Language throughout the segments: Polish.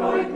Glory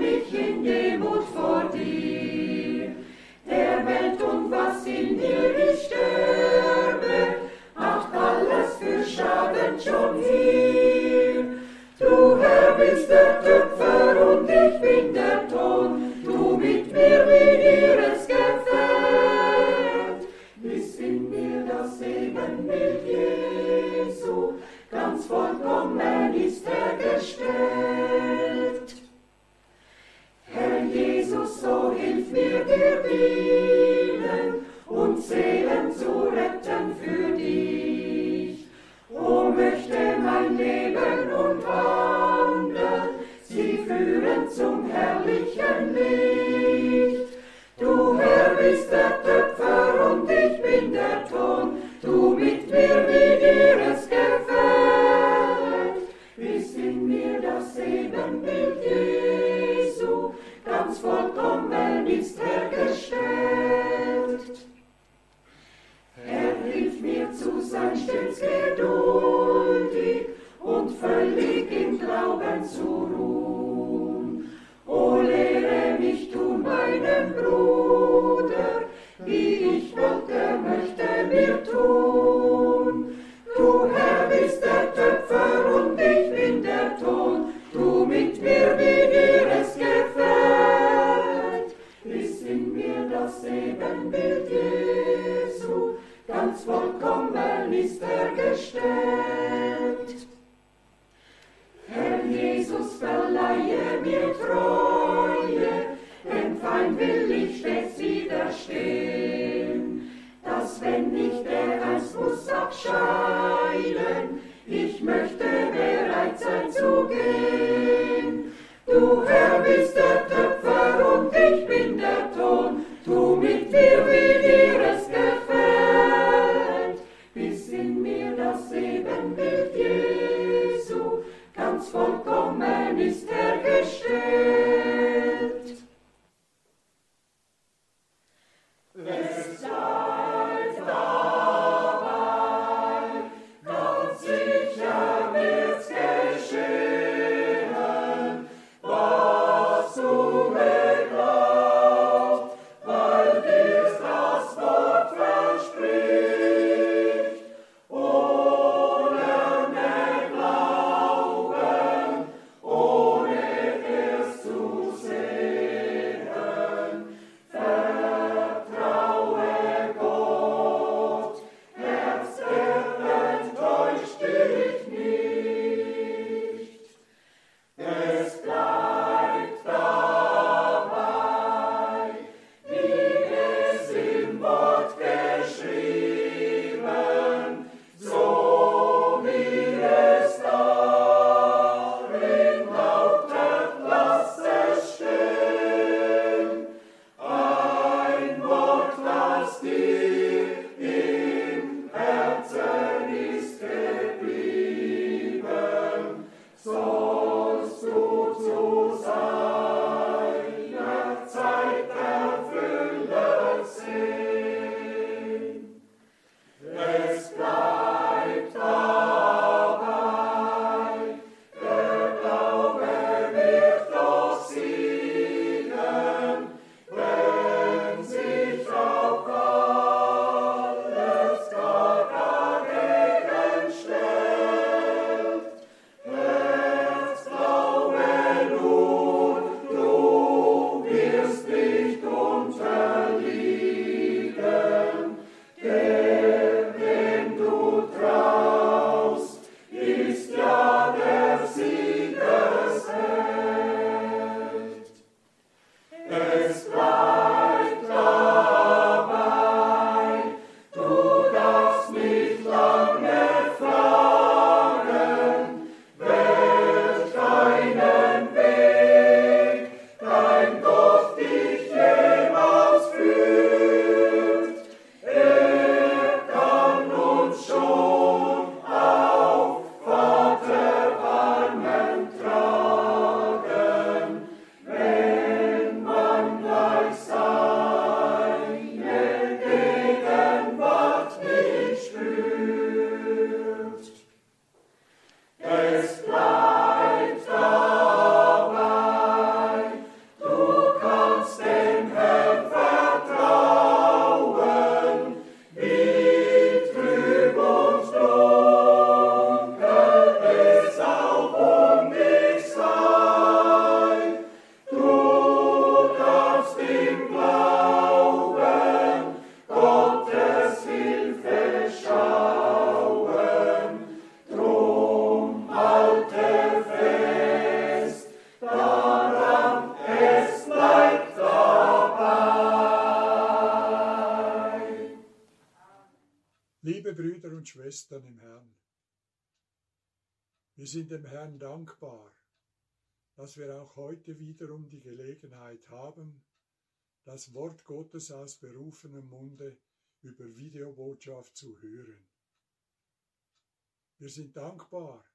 sind dem Herrn dankbar, dass wir auch heute wiederum die Gelegenheit haben, das Wort Gottes aus berufenem Munde über Videobotschaft zu hören. Wir sind dankbar,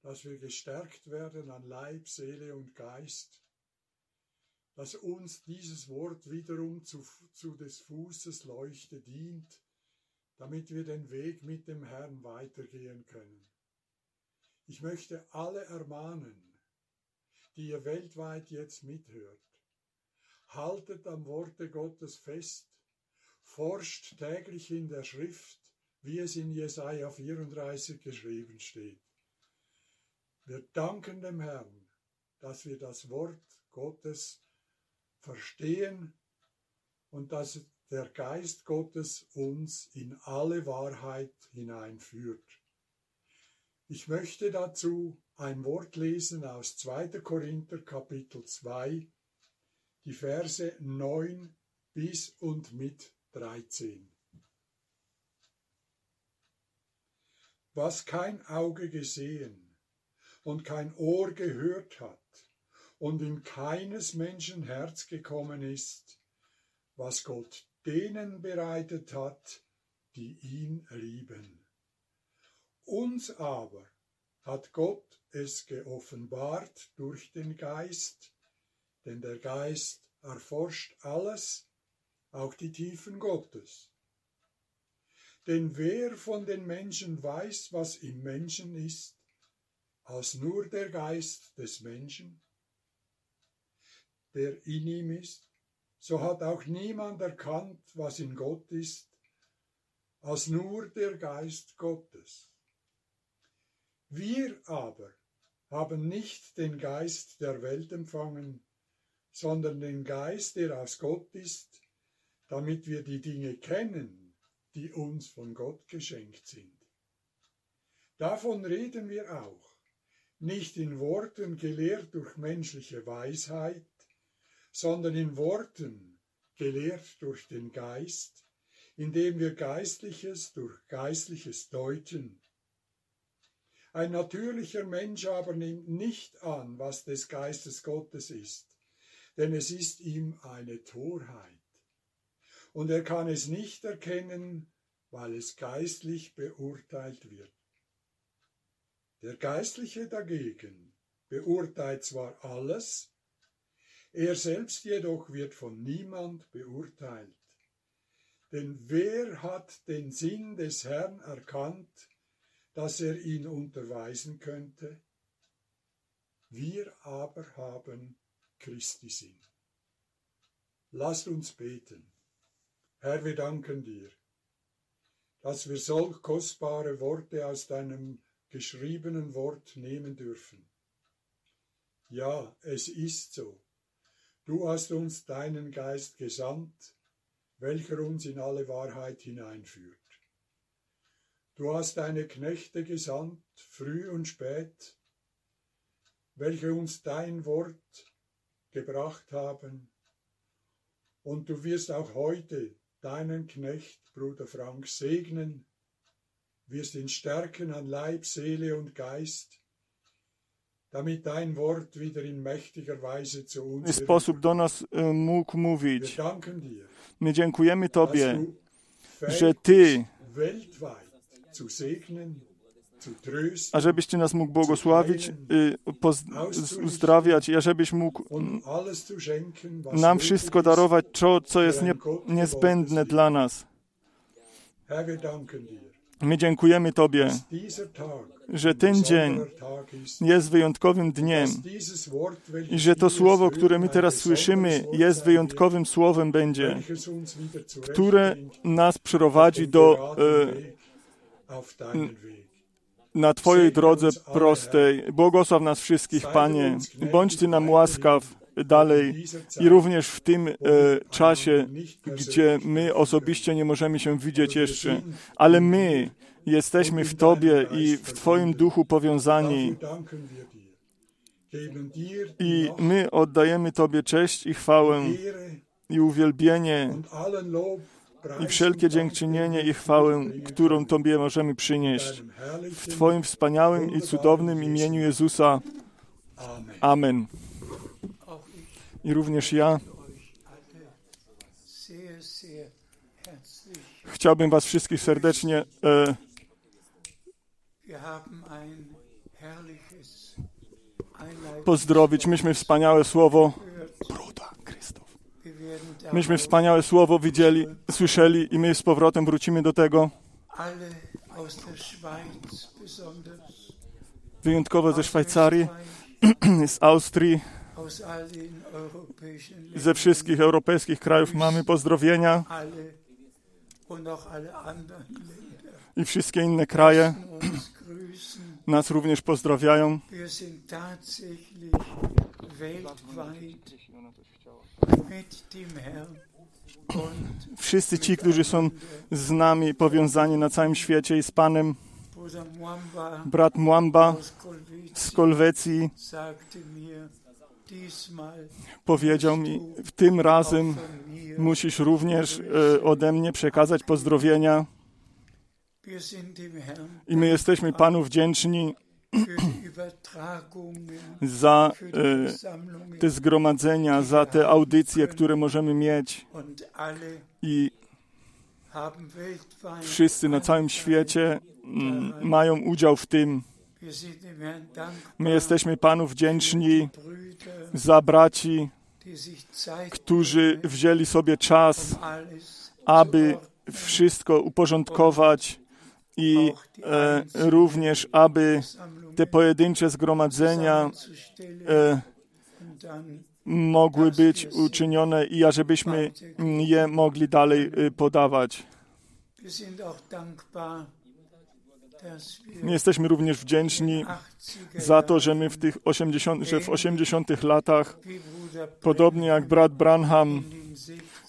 dass wir gestärkt werden an Leib, Seele und Geist, dass uns dieses Wort wiederum zu, zu des Fußes Leuchte dient, damit wir den Weg mit dem Herrn weitergehen können. Ich möchte alle ermahnen, die ihr weltweit jetzt mithört. Haltet am Worte Gottes fest, forscht täglich in der Schrift, wie es in Jesaja 34 geschrieben steht. Wir danken dem Herrn, dass wir das Wort Gottes verstehen und dass der Geist Gottes uns in alle Wahrheit hineinführt. Ich möchte dazu ein Wort lesen aus 2. Korinther Kapitel 2, die Verse 9 bis und mit 13. Was kein Auge gesehen und kein Ohr gehört hat und in keines Menschen Herz gekommen ist, was Gott denen bereitet hat, die ihn lieben. Uns aber hat Gott es geoffenbart durch den Geist, denn der Geist erforscht alles, auch die Tiefen Gottes. Denn wer von den Menschen weiß, was im Menschen ist, als nur der Geist des Menschen, der in ihm ist, so hat auch niemand erkannt, was in Gott ist, als nur der Geist Gottes. Wir aber haben nicht den Geist der Welt empfangen, sondern den Geist, der aus Gott ist, damit wir die Dinge kennen, die uns von Gott geschenkt sind. Davon reden wir auch, nicht in Worten gelehrt durch menschliche Weisheit, sondern in Worten gelehrt durch den Geist, indem wir Geistliches durch Geistliches deuten. Ein natürlicher Mensch aber nimmt nicht an, was des Geistes Gottes ist, denn es ist ihm eine Torheit und er kann es nicht erkennen, weil es geistlich beurteilt wird. Der Geistliche dagegen beurteilt zwar alles, er selbst jedoch wird von niemand beurteilt. Denn wer hat den Sinn des Herrn erkannt, dass er ihn unterweisen könnte? Wir aber haben Christi Sinn. Lasst uns beten. Herr, wir danken dir, dass wir solch kostbare Worte aus deinem geschriebenen Wort nehmen dürfen. Ja, es ist so. Du hast uns deinen Geist gesandt, welcher uns in alle Wahrheit hineinführt. Du hast deine Knechte gesandt, früh und spät, welche uns dein Wort gebracht haben, und du wirst auch heute deinen Knecht, Bruder Frank, segnen, wirst ihn stärken an Leib, Seele und Geist, damit dein Wort wieder in mächtiger Weise zu uns sposób do nas y, mógł Wir mówić. danken dir, My dziękujemy Tobie, że Ty, ażebyś Ty nas mógł błogosławić, uzdrawiać i ażebyś mógł nam wszystko darować, co, co jest nie, niezbędne dla nas. My dziękujemy Tobie, że ten dzień jest wyjątkowym dniem i że to słowo, które my teraz słyszymy, jest wyjątkowym słowem będzie, które nas auf prowadzi den do, e, na Twojej drodze prostej. Błogosław nas wszystkich, Panie. Bądź Ty nam łaskaw dalej i również w tym e, czasie, gdzie my osobiście nie możemy się widzieć jeszcze, ale my jesteśmy w Tobie i w Twoim duchu powiązani i my oddajemy Tobie cześć i chwałę i uwielbienie i wszelkie dziękczynienie i chwałę, którą Tobie możemy przynieść. W Twoim wspaniałym i cudownym imieniu Jezusa. Amen. I również ja chciałbym Was wszystkich serdecznie e, pozdrowić. Myśmy wspaniałe słowo. Myśmy wspaniałe słowo widzieli, słyszeli i my z powrotem wrócimy do tego. Wyjątkowo ze Szwajcarii, z Austrii, ze wszystkich europejskich krajów mamy pozdrowienia. I wszystkie inne kraje nas również pozdrawiają. Wszyscy ci, którzy są z nami powiązani na całym świecie i z Panem, brat Mwamba z Kolwecji powiedział mi, tym razem musisz również e, ode mnie przekazać pozdrowienia. I my jesteśmy Panu wdzięczni za e, te zgromadzenia, za te audycje, które możemy mieć. I wszyscy na całym świecie mm, mają udział w tym. My jesteśmy Panu wdzięczni za braci, którzy wzięli sobie czas, aby wszystko uporządkować i e, również, aby te pojedyncze zgromadzenia e, mogły być uczynione i ażebyśmy je mogli dalej e, podawać. My jesteśmy również wdzięczni za to, że my w tych 80, że w 80 latach, podobnie jak brat Branham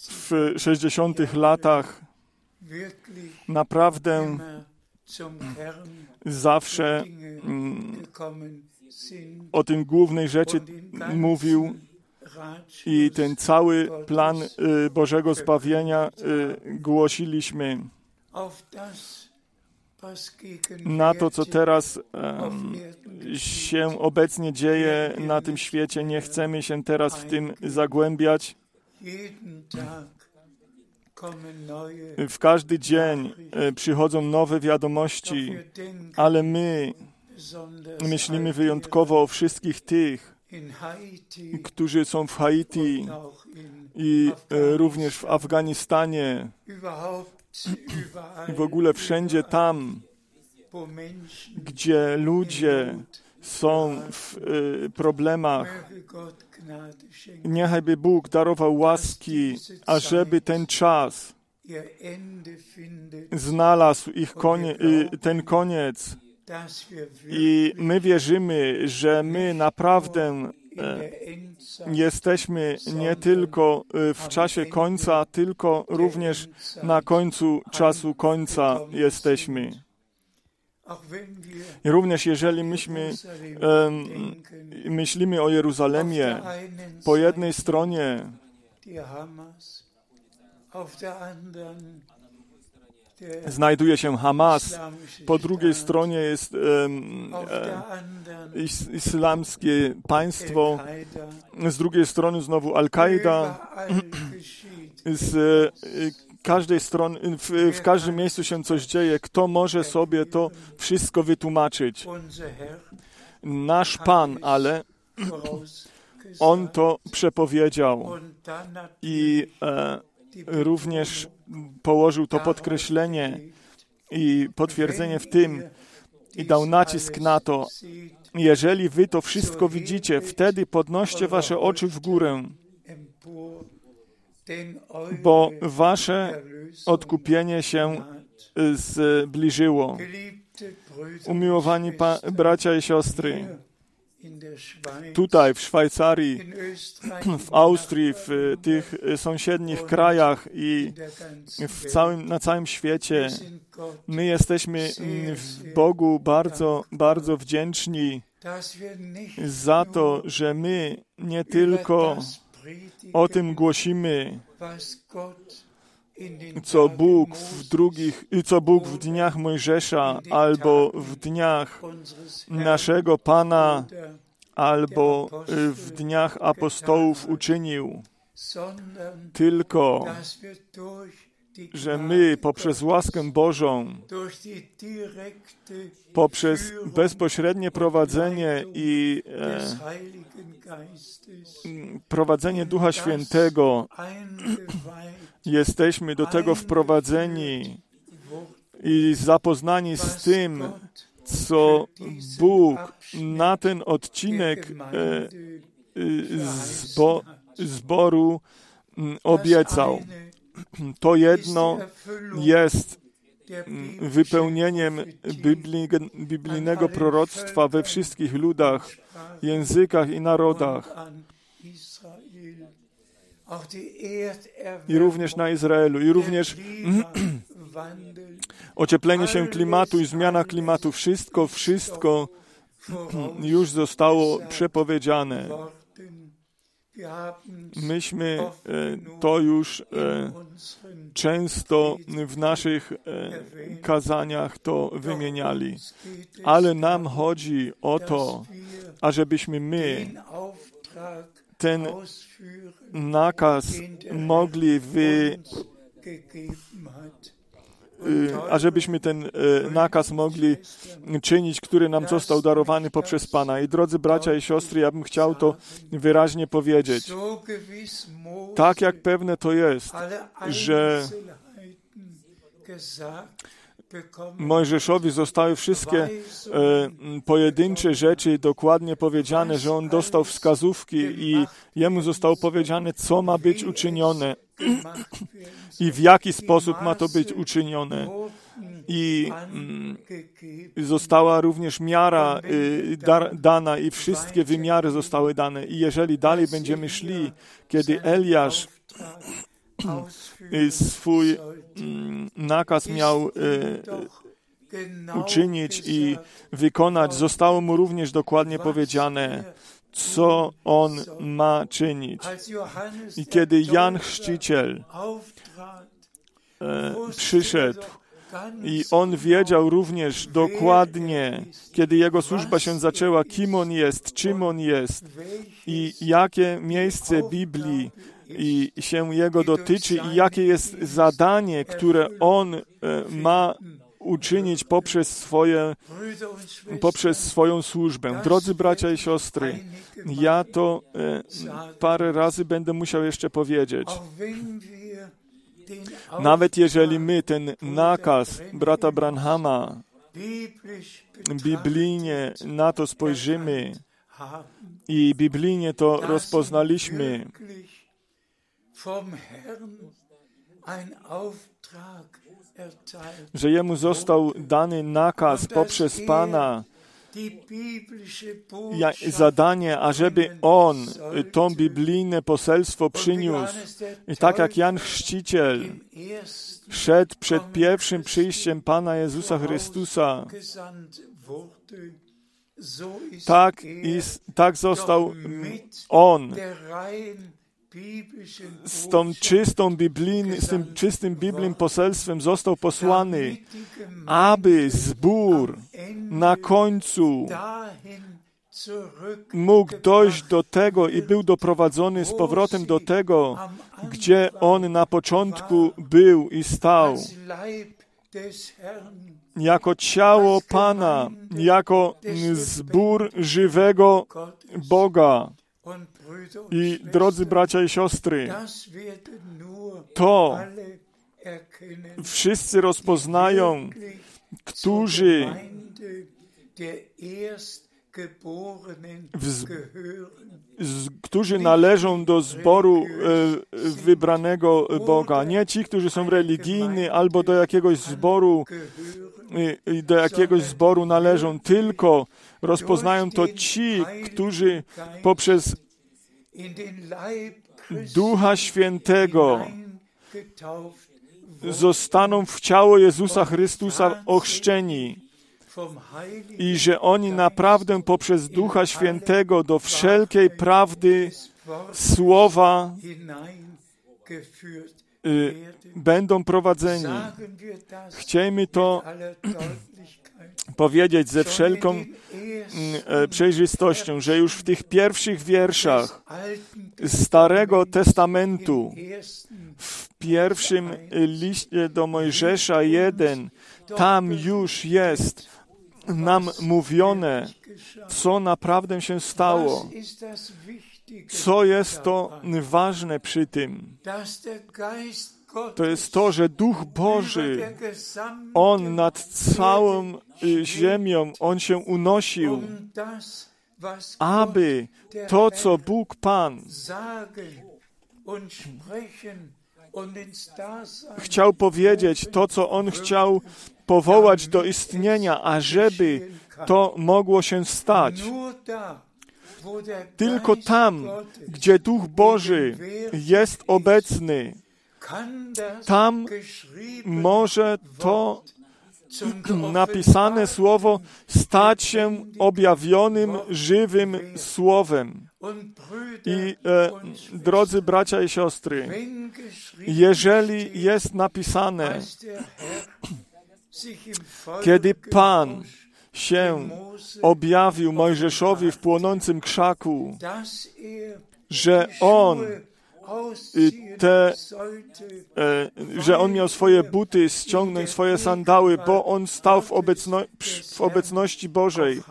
w 60 latach, naprawdę zawsze mm, o tym głównej rzeczy mówił i ten cały plan y, Bożego zbawienia y, głosiliśmy na to, co teraz się obecnie dzieje na tym świecie. Nie chcemy się teraz w tym zagłębiać. W każdy dzień e, przychodzą nowe wiadomości, ale my myślimy wyjątkowo o wszystkich tych, którzy są w Haiti i e, również w Afganistanie i w ogóle wszędzie tam, gdzie ludzie są w y, problemach. Niechajby Bóg darował łaski, ażeby ten czas znalazł ich konie, y, ten koniec. I my wierzymy, że my naprawdę e, jesteśmy nie tylko e, w czasie końca, tylko również na końcu czasu końca jesteśmy. I również jeżeli myśmy um, myślimy o Jeruzalemie, po jednej stronie znajduje się Hamas, po drugiej stronie jest is, islamskie państwo, z drugiej strony znowu Al-Kaida, z e, każdej strony, w, w każdym miejscu się coś dzieje. Kto może sobie to wszystko wytłumaczyć? Nasz Pan, ale On to przepowiedział i e, również położył to podkreślenie i potwierdzenie w tym i dał nacisk na to. Jeżeli wy to wszystko widzicie, wtedy podnoście wasze oczy w górę, bo wasze odkupienie się zbliżyło. Umiłowani bracia i siostry, tutaj w Szwajcarii, w Austrii, w tych sąsiednich krajach i w całym, na całym świecie. My jesteśmy w Bogu bardzo, bardzo wdzięczni za to, że my nie tylko o tym głosimy, co Bóg w drugich, co Bóg w dniach Mojżesza albo w dniach naszego Pana albo w dniach apostołów uczynił, tylko że my poprzez łaskę Bożą, poprzez bezpośrednie prowadzenie i e, prowadzenie Ducha Świętego. Jesteśmy do tego wprowadzeni i zapoznani z tym, co Bóg na ten odcinek e, zbo, zboru obiecał. To jedno jest wypełnieniem biblijnego proroctwa we wszystkich ludach, językach i narodach. I również na Izraelu, i również ocieplenie się klimatu i zmiana klimatu, wszystko, wszystko już zostało przepowiedziane. Myśmy e, to już e, często w naszych e, kazaniach to wymieniali, ale nam chodzi o to, ażebyśmy my ten nakaz mogli wy ażebyśmy ten nakaz mogli czynić, który nam został darowany poprzez Pana. I drodzy bracia i siostry, ja bym chciał to wyraźnie powiedzieć. Tak jak pewne to jest, że Mojżeszowi zostały wszystkie e, pojedyncze rzeczy dokładnie powiedziane, że on dostał wskazówki i jemu zostało powiedziane, co ma być uczynione i w jaki sposób ma to być uczynione. I mm, została również miara y, dana i wszystkie wymiary zostały dane. I jeżeli dalej będziemy szli, kiedy Eliasz y, swój mm, nakaz miał y, uczynić i wykonać, zostało mu również dokładnie powiedziane, co on ma czynić. I kiedy Jan Chrzciciel e, przyszedł, i on wiedział również dokładnie, kiedy jego służba się zaczęła, kim on jest, czym on jest i jakie miejsce Biblii i się jego dotyczy i jakie jest zadanie, które on e, ma uczynić poprzez, swoje, poprzez swoją służbę. Drodzy bracia i siostry, ja to e, parę razy będę musiał jeszcze powiedzieć. Nawet jeżeli my ten nakaz brata Branhama biblijnie na to spojrzymy i biblijnie to rozpoznaliśmy, że jemu został dany nakaz poprzez Pana, zadanie, ażeby on to biblijne poselstwo przyniósł. I tak jak Jan Chrzciciel szedł przed pierwszym przyjściem Pana Jezusa Chrystusa, tak, i, tak został on z tą czystą biblijny, z tym czystym biblijnym poselstwem został posłany, aby zbór na końcu mógł dojść do tego i był doprowadzony z powrotem do tego, gdzie on na początku był i stał. Jako ciało Pana, jako zbór żywego Boga. I drodzy bracia i siostry, to wszyscy rozpoznają, którzy którzy należą do zboru e, wybranego Boga. Nie ci, którzy są religijni albo do jakiegoś zboru, do jakiegoś zboru należą, tylko rozpoznają to ci, którzy poprzez Ducha Świętego zostaną w ciało Jezusa Chrystusa ochrzczeni i że oni naprawdę poprzez Ducha Świętego do wszelkiej prawdy słowa y, będą prowadzeni. Chciejmy to powiedzieć ze wszelką mm, e, przejrzystością, że już w tych pierwszych wierszach Starego Testamentu, w pierwszym liście do Mojżesza 1, tam już jest nam mówione, co naprawdę się stało. Co jest to ważne przy tym? To jest to, że Duch Boży, On nad całą y, ziemią, On się unosił, aby to, co Bóg Pan chciał powiedzieć, to, co On chciał powołać do istnienia, ażeby to mogło się stać. Tylko tam, gdzie Duch Boży jest obecny, tam może to napisane słowo stać się objawionym, żywym słowem. I e, drodzy bracia i siostry, jeżeli jest napisane, kiedy Pan się objawił Mojżeszowi w płonącym krzaku, że On te, e, że on miał swoje buty ściągnąć, swoje sandały, bo on stał w, obecno, w obecności Bożej,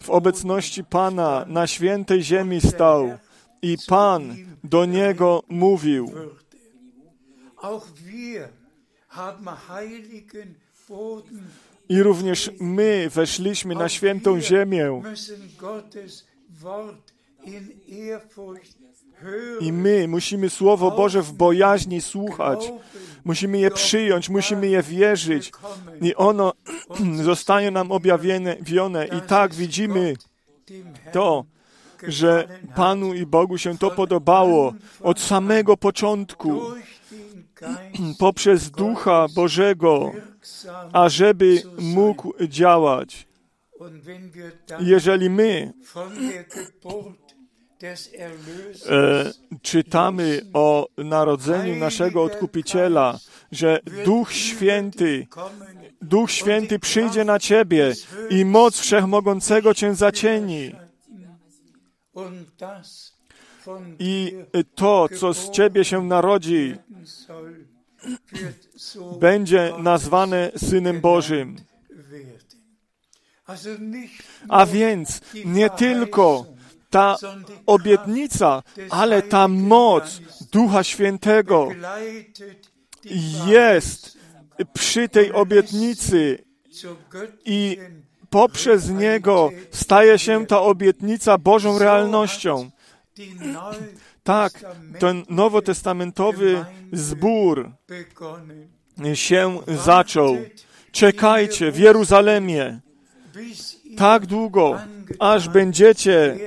w obecności Pana, na świętej ziemi stał i Pan do niego mówił. I również my weszliśmy na świętą ziemię. I my musimy Słowo Boże w bojaźni słuchać. Musimy je przyjąć, musimy je wierzyć. I ono zostanie nam objawione. I tak widzimy to, że Panu i Bogu się to podobało od samego początku poprzez Ducha Bożego, ażeby mógł działać. Jeżeli my e, czytamy o narodzeniu naszego Odkupiciela, że Duch Święty, Duch Święty przyjdzie na Ciebie i moc Wszechmogącego Cię zacieni. I to, co z Ciebie się narodzi, będzie nazwane Synem Bożym. A więc nie tylko ta obietnica, ale ta moc Ducha Świętego jest przy tej obietnicy i poprzez Niego staje się ta obietnica Bożą realnością. Tak, ten nowotestamentowy zbór się zaczął. Czekajcie w Jeruzalemie tak długo, aż będziecie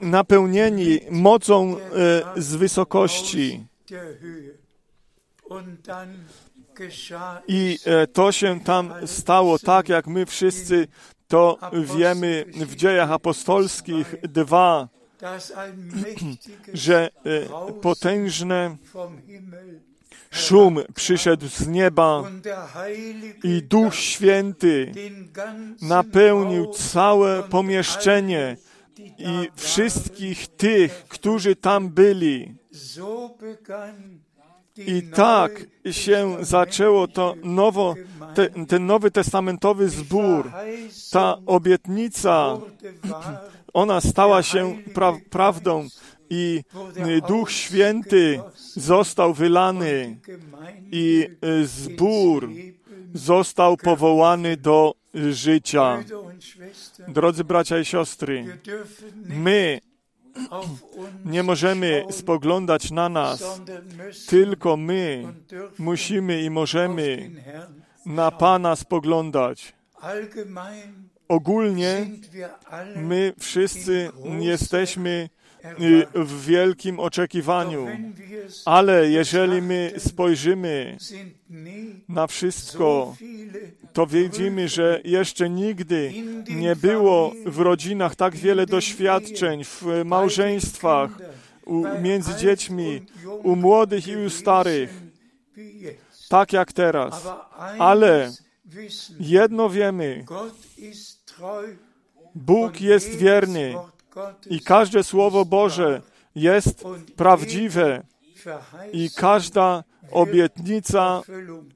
napełnieni mocą e, z wysokości. I e, to się tam stało tak, jak my wszyscy to wiemy w dziejach apostolskich dwa, że e, potężne szum przyszedł z nieba i Duch Święty napełnił całe pomieszczenie i wszystkich tych, którzy tam byli. I tak się zaczęło to nowo, te, ten nowy testamentowy zbór. Ta obietnica, ona stała się pra, prawdą i Duch Święty został wylany i zbór został powołany do życia. Drodzy bracia i siostry, my nie możemy spoglądać na nas, tylko my musimy i możemy na Pana spoglądać. Ogólnie my wszyscy jesteśmy w wielkim oczekiwaniu, ale jeżeli my spojrzymy na wszystko, to widzimy, że jeszcze nigdy nie było w rodzinach tak wiele doświadczeń, w małżeństwach, u, między dziećmi, u młodych i u starych. tak jak teraz. Ale jedno wiemy, Bóg jest wierny i każde Słowo Boże jest prawdziwe. I każda obietnica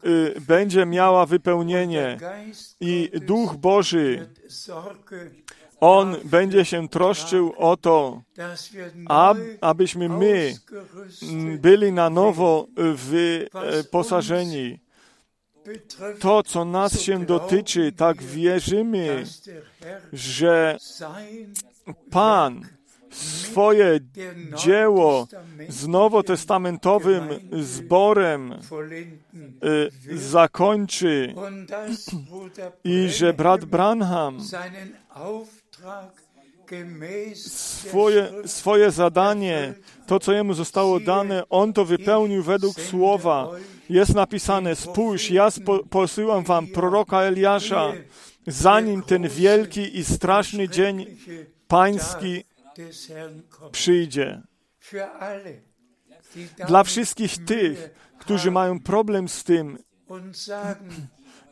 y, będzie miała wypełnienie. I Duch Boży, On będzie się troszczył o to, ab, abyśmy my byli na nowo wyposażeni. To, co nas się dotyczy, tak wierzymy, że Pan swoje dzieło z nowotestamentowym zborem y, zakończy i że brat Branham swoje, swoje zadanie, to co jemu zostało dane, on to wypełnił według słowa. Jest napisane, spójrz, ja posyłam wam proroka Eliasza, zanim ten wielki i straszny dzień pański przyjdzie. Dla wszystkich tych, którzy mają problem z tym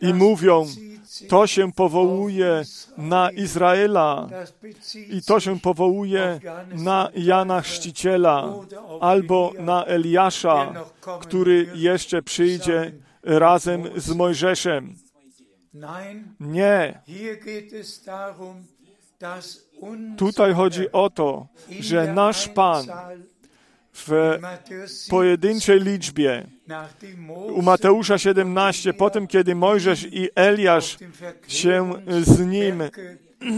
i mówią, to się powołuje na Izraela i to się powołuje na Jana Chrzciciela albo na Eliasza, który jeszcze przyjdzie razem z Mojżeszem. Nie. Tutaj chodzi o to, że nasz Pan w pojedynczej liczbie u Mateusza 17, potem kiedy Mojżesz i Eliasz się z nim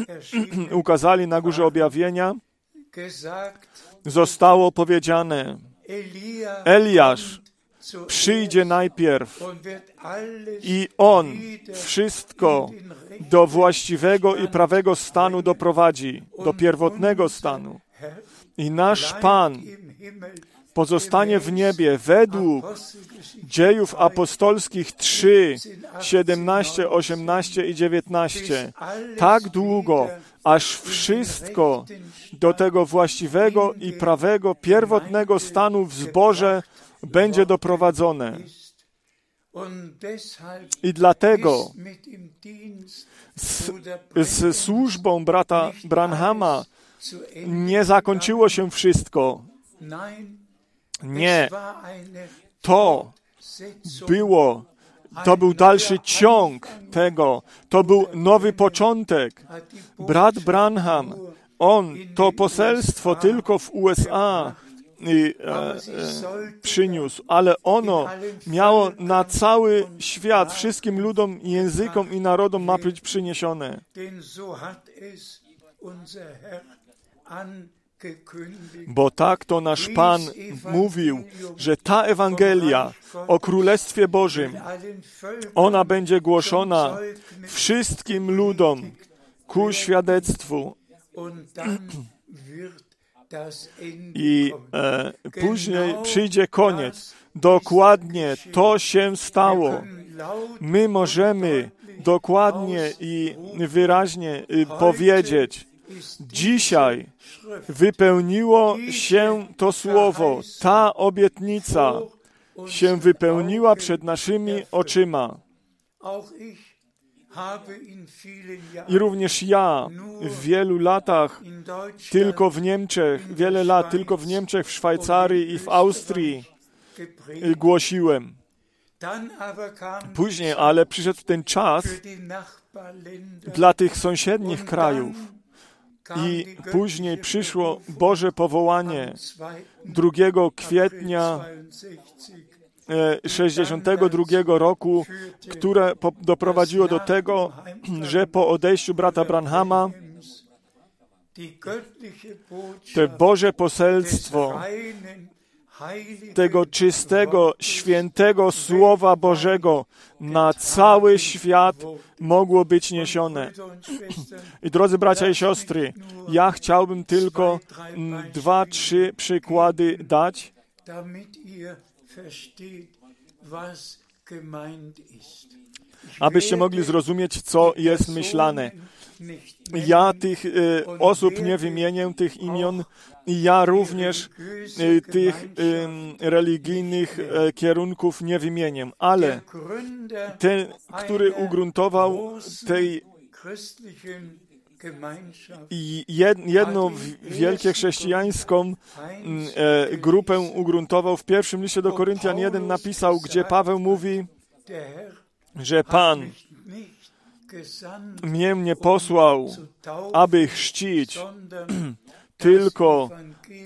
ukazali na górze objawienia, zostało powiedziane, Eliasz przyjdzie najpierw i On wszystko do właściwego i prawego stanu doprowadzi, do pierwotnego stanu. I nasz Pan pozostanie w niebie według dziejów apostolskich 3, 17, 18 i 19. Tak długo, aż wszystko do tego właściwego i prawego, pierwotnego stanu w zborze będzie doprowadzone. I dlatego z, z służbą brata Branhama nie zakończyło się wszystko. Nie. To było, to był dalszy ciąg tego. To był nowy początek. Brat Branham, on to poselstwo tylko w USA przyniósł, ale ono miało na cały świat, wszystkim ludom, językom i narodom ma być przyniesione. Bo tak to nasz Pan mówił, że ta Ewangelia o Królestwie Bożym, ona będzie głoszona wszystkim ludom ku świadectwu. I e, później przyjdzie koniec. Dokładnie to się stało. My możemy dokładnie i wyraźnie y, powiedzieć, dzisiaj wypełniło się to słowo, ta obietnica się wypełniła przed naszymi oczyma. I również ja w wielu latach, tylko w Niemczech, wiele lat tylko w Niemczech, w Szwajcarii i w Austrii głosiłem. Później ale przyszedł ten czas dla tych sąsiednich krajów. I później przyszło Boże powołanie 2 kwietnia 62 roku, które doprowadziło do tego, że po odejściu brata Branhama te Boże poselstwo tego czystego, świętego Słowa Bożego na cały świat mogło być niesione. I drodzy bracia i siostry, ja chciałbym tylko dwa, trzy przykłady dać, abyście mogli zrozumieć, co jest myślane. Ja tych y, osób nie wymienię, tych imion, i ja również y, tych religijnych y, kierunków nie wymienię, ale ten, który ugruntował tej i jedną wielkie chrześcijańską e, grupę ugruntował w pierwszym liście do Koryntian 1 napisał, gdzie Paweł mówi, że Pan mnie nie posłał, aby chrzcić, tylko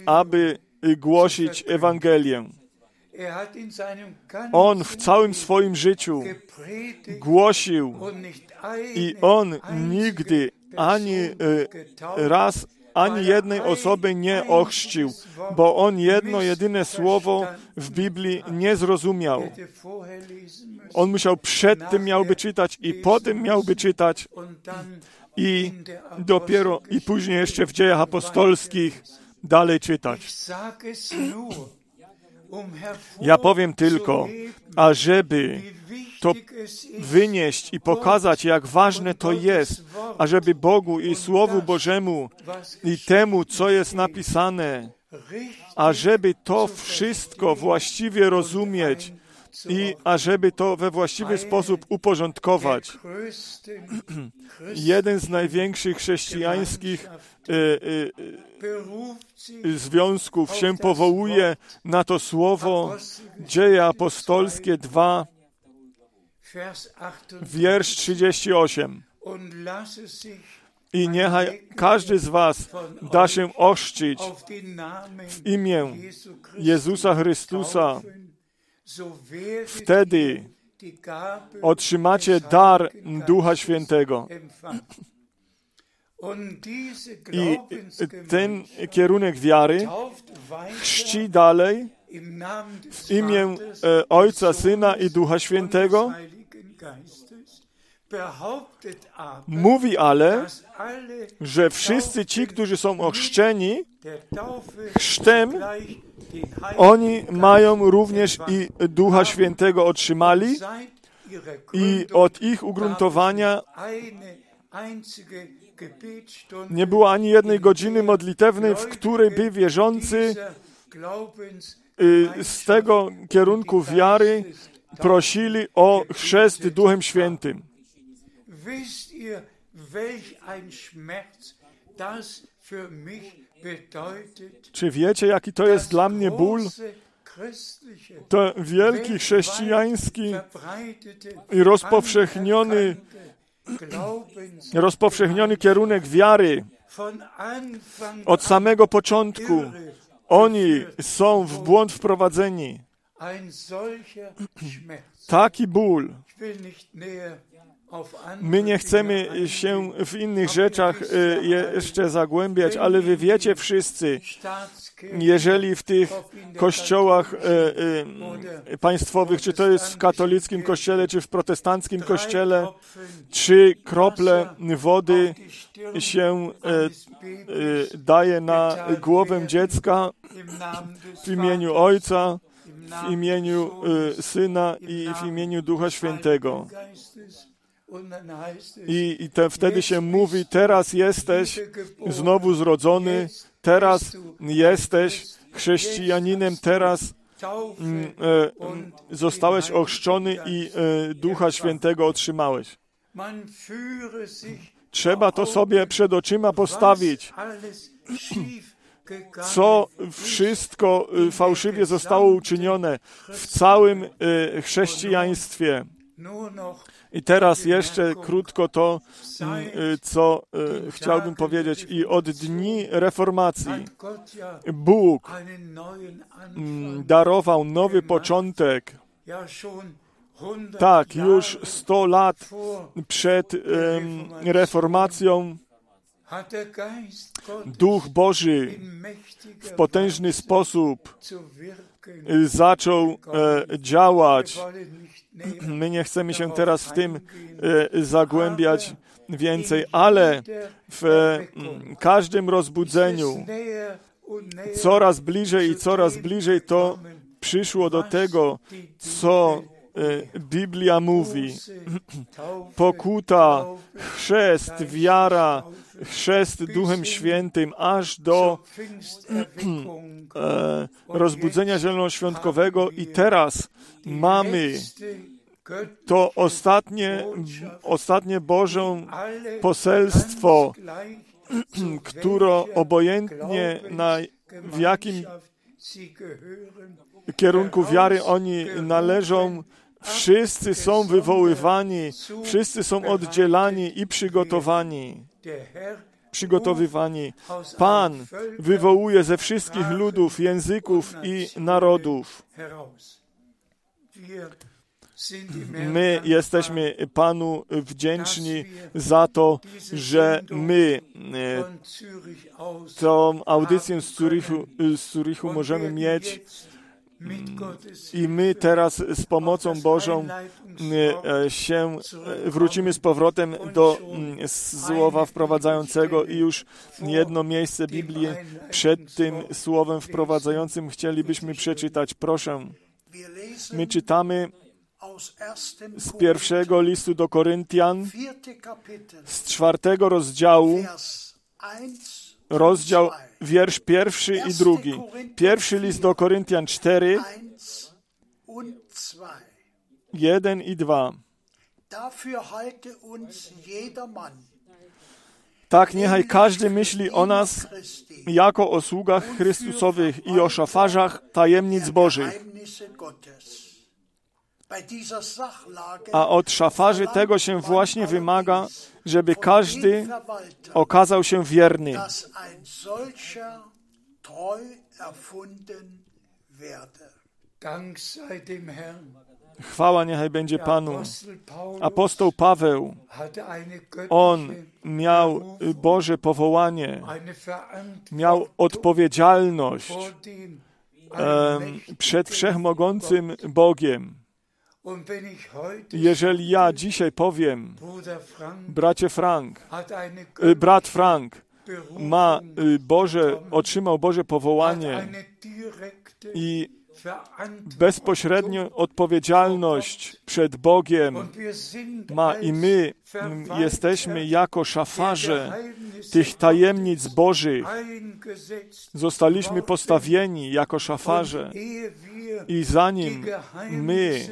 aby głosić Ewangelię. On w całym swoim życiu głosił i on nigdy ani e, raz ani jednej osoby nie ochrzcił, bo on jedno, jedyne słowo w Biblii nie zrozumiał. On musiał przed tym miałby czytać i potem miałby czytać i dopiero i później jeszcze w dziejach apostolskich dalej czytać. Ja powiem tylko, ażeby to wynieść i pokazać, jak ważne to jest, ażeby Bogu i Słowu Bożemu i temu, co jest napisane, ażeby to wszystko właściwie rozumieć i ażeby to we właściwy sposób uporządkować. Jeden z największych chrześcijańskich y, y, związków się powołuje na to słowo Dzieje apostolskie 2, wiersz 38. I niechaj każdy z Was da się ochrzcić w imię Jezusa Chrystusa. Wtedy otrzymacie dar Ducha Świętego. I ten kierunek wiary chrzci dalej w imię e, Ojca, Syna i Ducha Świętego. Mówi ale, że wszyscy ci, którzy są ochrzczeni chrztem, oni mają również i Ducha Świętego otrzymali i od ich ugruntowania nie było ani jednej godziny modlitewnej, w której by wierzący y, z tego kierunku wiary prosili o chrzest Duchem Świętym. Czy wiecie, jaki to jest dla mnie ból? To wielki chrześcijański i rozpowszechniony, rozpowszechniony kierunek wiary od samego początku. Oni są w błąd wprowadzeni. Taki ból. My nie chcemy się w innych rzeczach e, jeszcze zagłębiać, ale wy wiecie wszyscy, jeżeli w tych kościołach e, e, państwowych, czy to jest w katolickim kościele, czy w protestanckim kościele, trzy krople wody się daje na głowę dziecka w imieniu Ojca, w imieniu Syna i w imieniu Ducha Świętego. I, i te, wtedy się mówi, teraz jesteś znowu zrodzony, teraz jesteś chrześcijaninem, teraz mm, e, zostałeś ochrzczony i e, Ducha Świętego otrzymałeś. Trzeba to sobie przed oczyma postawić, co wszystko e, fałszywie zostało uczynione w całym e, chrześcijaństwie. I teraz jeszcze krótko to, y, co y, chciałbym powiedzieć. I od dni reformacji Bóg mm, darował nowy początek. Tak, już 100 lat przed reformacją Duch Boży w potężny sposób zaczął e, działać. My nie chcemy się teraz w tym e, zagłębiać więcej, ale w mm, każdym rozbudzeniu coraz bliżej i coraz bliżej to przyszło do tego, co e, Biblia mówi, pokuta, chrzest, wiara, chrzest Duchem Świętym, aż do e, rozbudzenia zielonoświątkowego i teraz mamy to ostatnie, ostatnie Bożą poselstwo, które obojętnie na w jakim kierunku wiary oni należą, wszyscy są wywoływani, wszyscy są oddzielani i przygotowani. Przygotowywani. Pan wywołuje ze wszystkich ludów, języków i narodów. My jesteśmy Panu wdzięczni za to, że my e, tą audycję z Zurichu, z Zurichu możemy mieć i my teraz z pomocą Bożą e, się e, wrócimy z powrotem do mm, słowa wprowadzającego i już jedno miejsce Biblii przed tym słowem wprowadzającym chcielibyśmy przeczytać. Proszę. My czytamy z pierwszego listu do Koryntian, z czwartego rozdziału, rozdział, wiersz pierwszy i drugi. Pierwszy list do Koryntian 4, 1 i 2. Tak niechaj każdy myśli o nas jako o sługach Chrystusowych i o szafarzach tajemnic Bożych. A od szafarzy tego się właśnie wymaga, żeby każdy okazał się wierny. Chwała niechaj będzie Panu. Apostoł Paweł, on miał Boże powołanie, miał odpowiedzialność przed wszechmogącym Bogiem. Jeżeli ja dzisiaj powiem, bracie Frank, y, brat Frank ma y, Boże, otrzymał Boże powołanie i bezpośrednią odpowiedzialność przed Bogiem ma i my jesteśmy jako szafarze tych tajemnic Bożych. Zostaliśmy postawieni jako szafarze i zanim my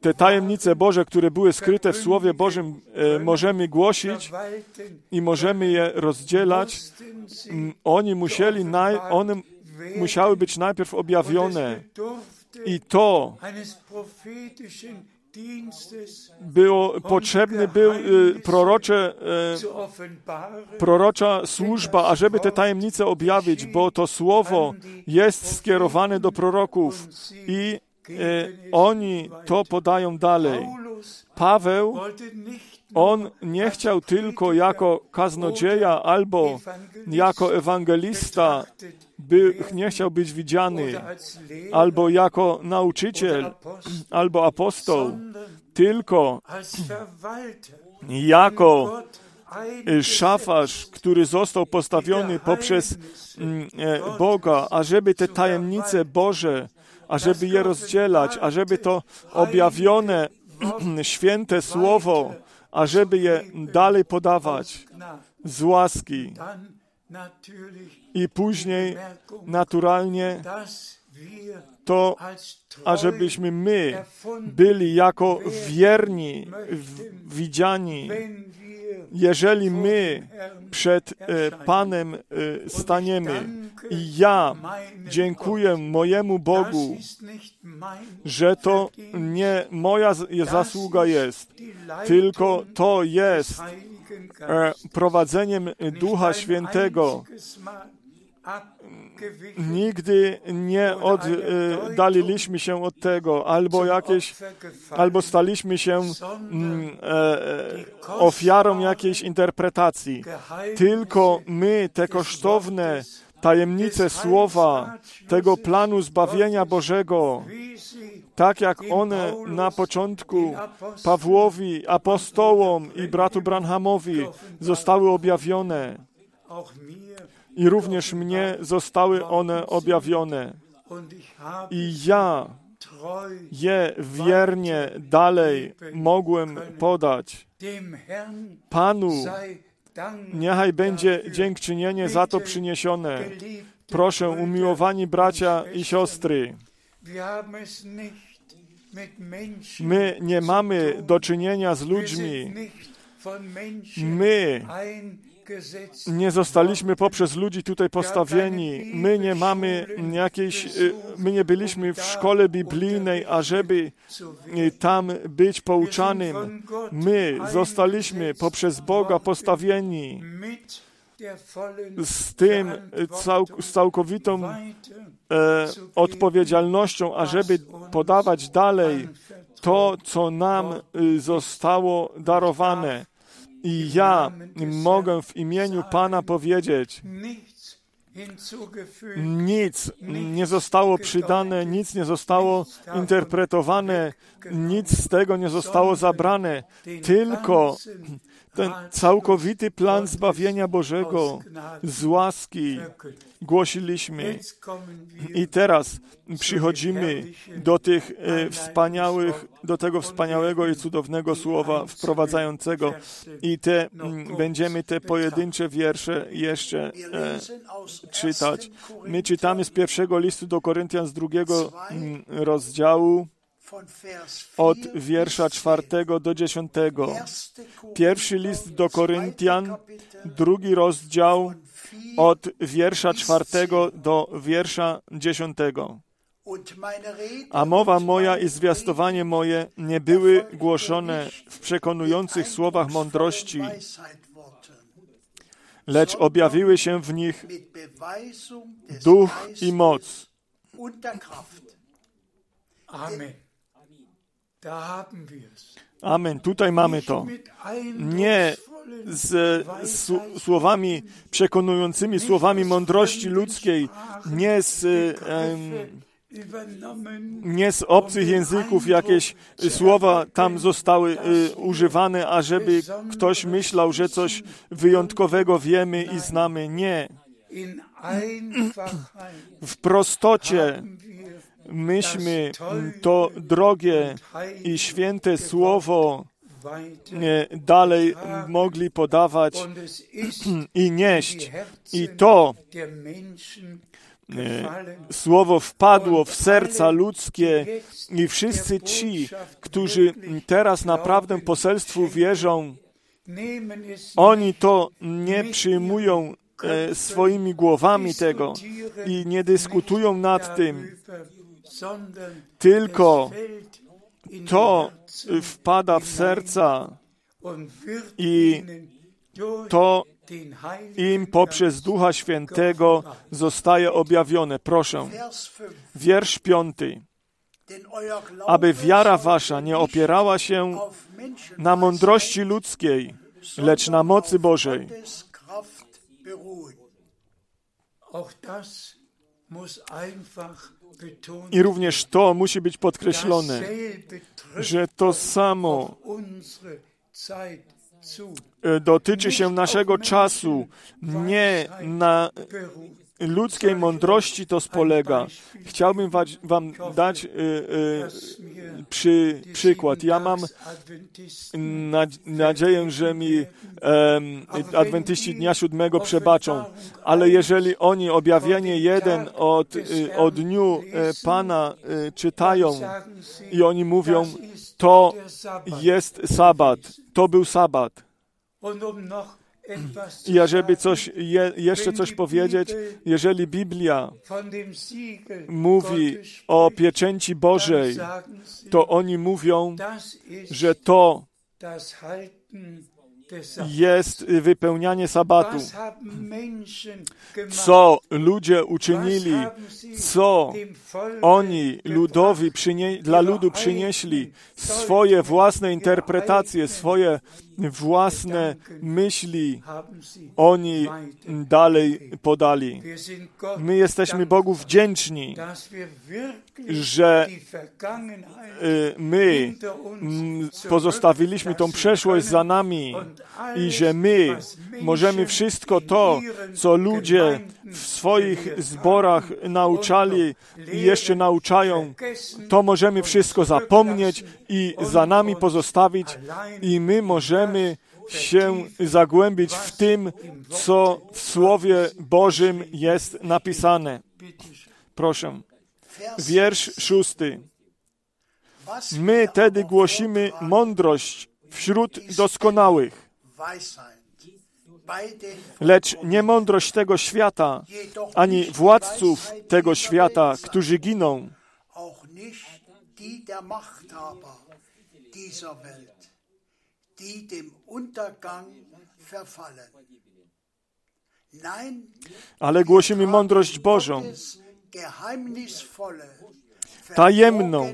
te tajemnice Boże, które były skryte w Słowie Bożym, e, możemy głosić i możemy je rozdzielać. Oni musieli, one musiały być najpierw objawione. I to było potrzebny był y, prorocze, y, prorocza służba, ażeby te tajemnice objawić, bo to słowo jest skierowane do proroków i y, oni to podają dalej. Paweł, on nie chciał tylko jako kaznodzieja albo jako ewangelista by, nie chciał być widziany, albo jako nauczyciel, albo apostoł, tylko jako szafarz, który został postawiony poprzez mm, e, Boga, ażeby te tajemnice Boże, ażeby je rozdzielać, ażeby to objawione święte słowo, ażeby je dalej podawać z łaski. I później naturalnie to, ażebyśmy my byli jako wierni, widziani, jeżeli my przed e, Panem e, staniemy i ja dziękuję mojemu Bogu, że to nie moja zasługa jest, tylko to jest e, prowadzeniem Ducha Świętego. Nigdy nie oddaliliśmy się od tego, albo jakieś, albo staliśmy się mm, e, ofiarą jakiejś interpretacji. Tylko my te kosztowne tajemnice słowa, tego planu zbawienia Bożego, tak jak one na początku Pawłowi, apostołom i bratu Branhamowi zostały objawione. I również mnie zostały one objawione. I ja je wiernie dalej mogłem podać. Panu niechaj będzie dziękczynienie za to przyniesione. Proszę, umiłowani bracia i siostry, my nie mamy do czynienia z ludźmi. My nie zostaliśmy poprzez ludzi tutaj postawieni. My nie mamy jakiejś, y, my nie byliśmy w szkole biblijnej, ażeby y, tam być pouczanym. My zostaliśmy poprzez Boga postawieni. Z tym, cał, z całkowitą e, odpowiedzialnością, ażeby podawać dalej to, co nam y, zostało darowane. I ja mogę w imieniu Pana powiedzieć, nic nie zostało przydane, nic nie zostało interpretowane, nic z tego nie zostało zabrane, tylko ten całkowity plan zbawienia Bożego z łaski głosiliśmy. I teraz przychodzimy do tych e, wspaniałych, do tego wspaniałego i cudownego słowa wprowadzającego i te, m, będziemy te pojedyncze wiersze jeszcze e, czytać. My czytamy z pierwszego listu do Koryntian z drugiego m, rozdziału od wiersza czwartego do dziesiątego. Pierwszy list do Koryntian, drugi rozdział od wiersza czwartego do wiersza dziesiątego. A mowa moja i zwiastowanie moje nie były głoszone w przekonujących słowach mądrości, lecz objawiły się w nich duch i moc. Amen. Amen. Tutaj mamy to. Nie z, słowami przekonującymi, słowami mądrości ludzkiej, nie z, nie z obcych języków jakieś słowa tam zostały y, używane, ażeby ktoś myślał, że coś wyjątkowego wiemy i znamy. Nie. W prostocie myśmy to drogie i święte słowo dalej mogli podawać i nieść. I to słowo wpadło w serca ludzkie i wszyscy ci, którzy teraz naprawdę poselstwu wierzą, oni to nie przyjmują e, swoimi głowami tego i nie dyskutują nad tym, tylko to wpada w serca i to im poprzez Ducha Świętego zostaje objawione. Proszę, wiersz piąty. Aby wiara wasza nie opierała się na mądrości ludzkiej, lecz na mocy Bożej. I również to musi być podkreślone, że to samo dotyczy się naszego czasu, nie na ludzkiej mądrości to spolega. Chciałbym Wam dać y, y, przy, przykład. Ja mam nadzieję, że mi adwentyści Dnia Siódmego przebaczą, ale jeżeli oni objawienie jeden od, y, o dniu Pana czytają i oni mówią, to jest sabat, to był sabat. I żeby coś, je, jeszcze coś powiedzieć, jeżeli Biblia mówi o pieczęci Bożej, to oni mówią, że to jest wypełnianie sabatu. Co ludzie uczynili, co oni ludowi przynie, dla ludu przynieśli, swoje własne interpretacje, swoje własne myśli oni dalej podali. My jesteśmy Bogu wdzięczni, że y, my pozostawiliśmy tą przeszłość za nami i że my możemy wszystko to, co ludzie w swoich zborach nauczali i jeszcze nauczają, to możemy wszystko zapomnieć i za nami pozostawić i my możemy się zagłębić w tym, co w Słowie Bożym jest napisane. Proszę. Wiersz szósty. My tedy głosimy mądrość wśród doskonałych, lecz nie mądrość tego świata, ani władców tego świata, którzy giną. Ale głosimy mądrość Bożą, tajemną,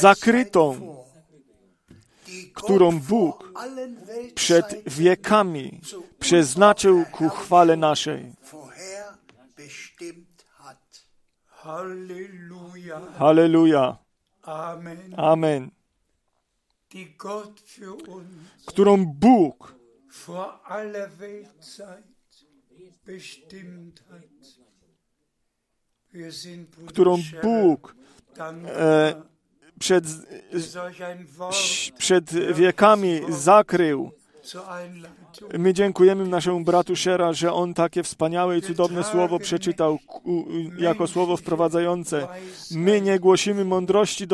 zakrytą, którą Bóg przed wiekami przeznaczył ku chwale naszej. Halleluja. Amen. Którą Bóg którą Bóg e, przed, przed wiekami zakrył. My dziękujemy naszemu bratu Shera, że on takie wspaniałe i cudowne słowo przeczytał jako słowo wprowadzające. My nie głosimy mądrości,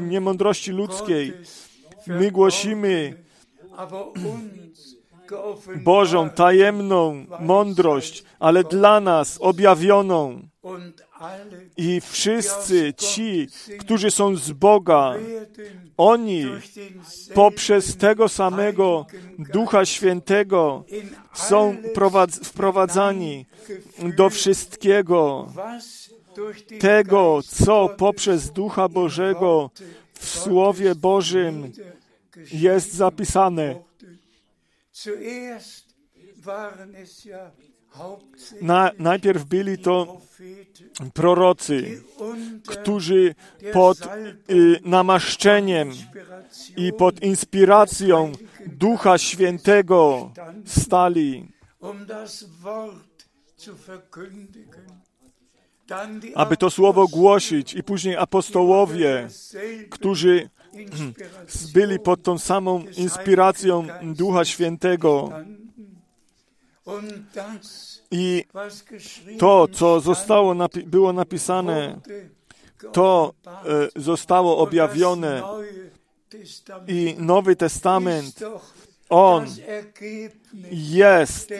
nie mądrości ludzkiej. My głosimy Bożą, tajemną mądrość, ale dla nas objawioną. I wszyscy ci, którzy są z Boga, oni poprzez tego samego Ducha Świętego są wprowadzani do wszystkiego tego, co poprzez Ducha Bożego w Słowie Bożym jest zapisane. Na, najpierw byli to prorocy, którzy pod y, namaszczeniem i pod inspiracją Ducha Świętego stali, aby to słowo głosić, i później apostołowie, którzy byli pod tą samą inspiracją Ducha Świętego. I to, co zostało napi było napisane, to e, zostało objawione. I Nowy Testament, on jest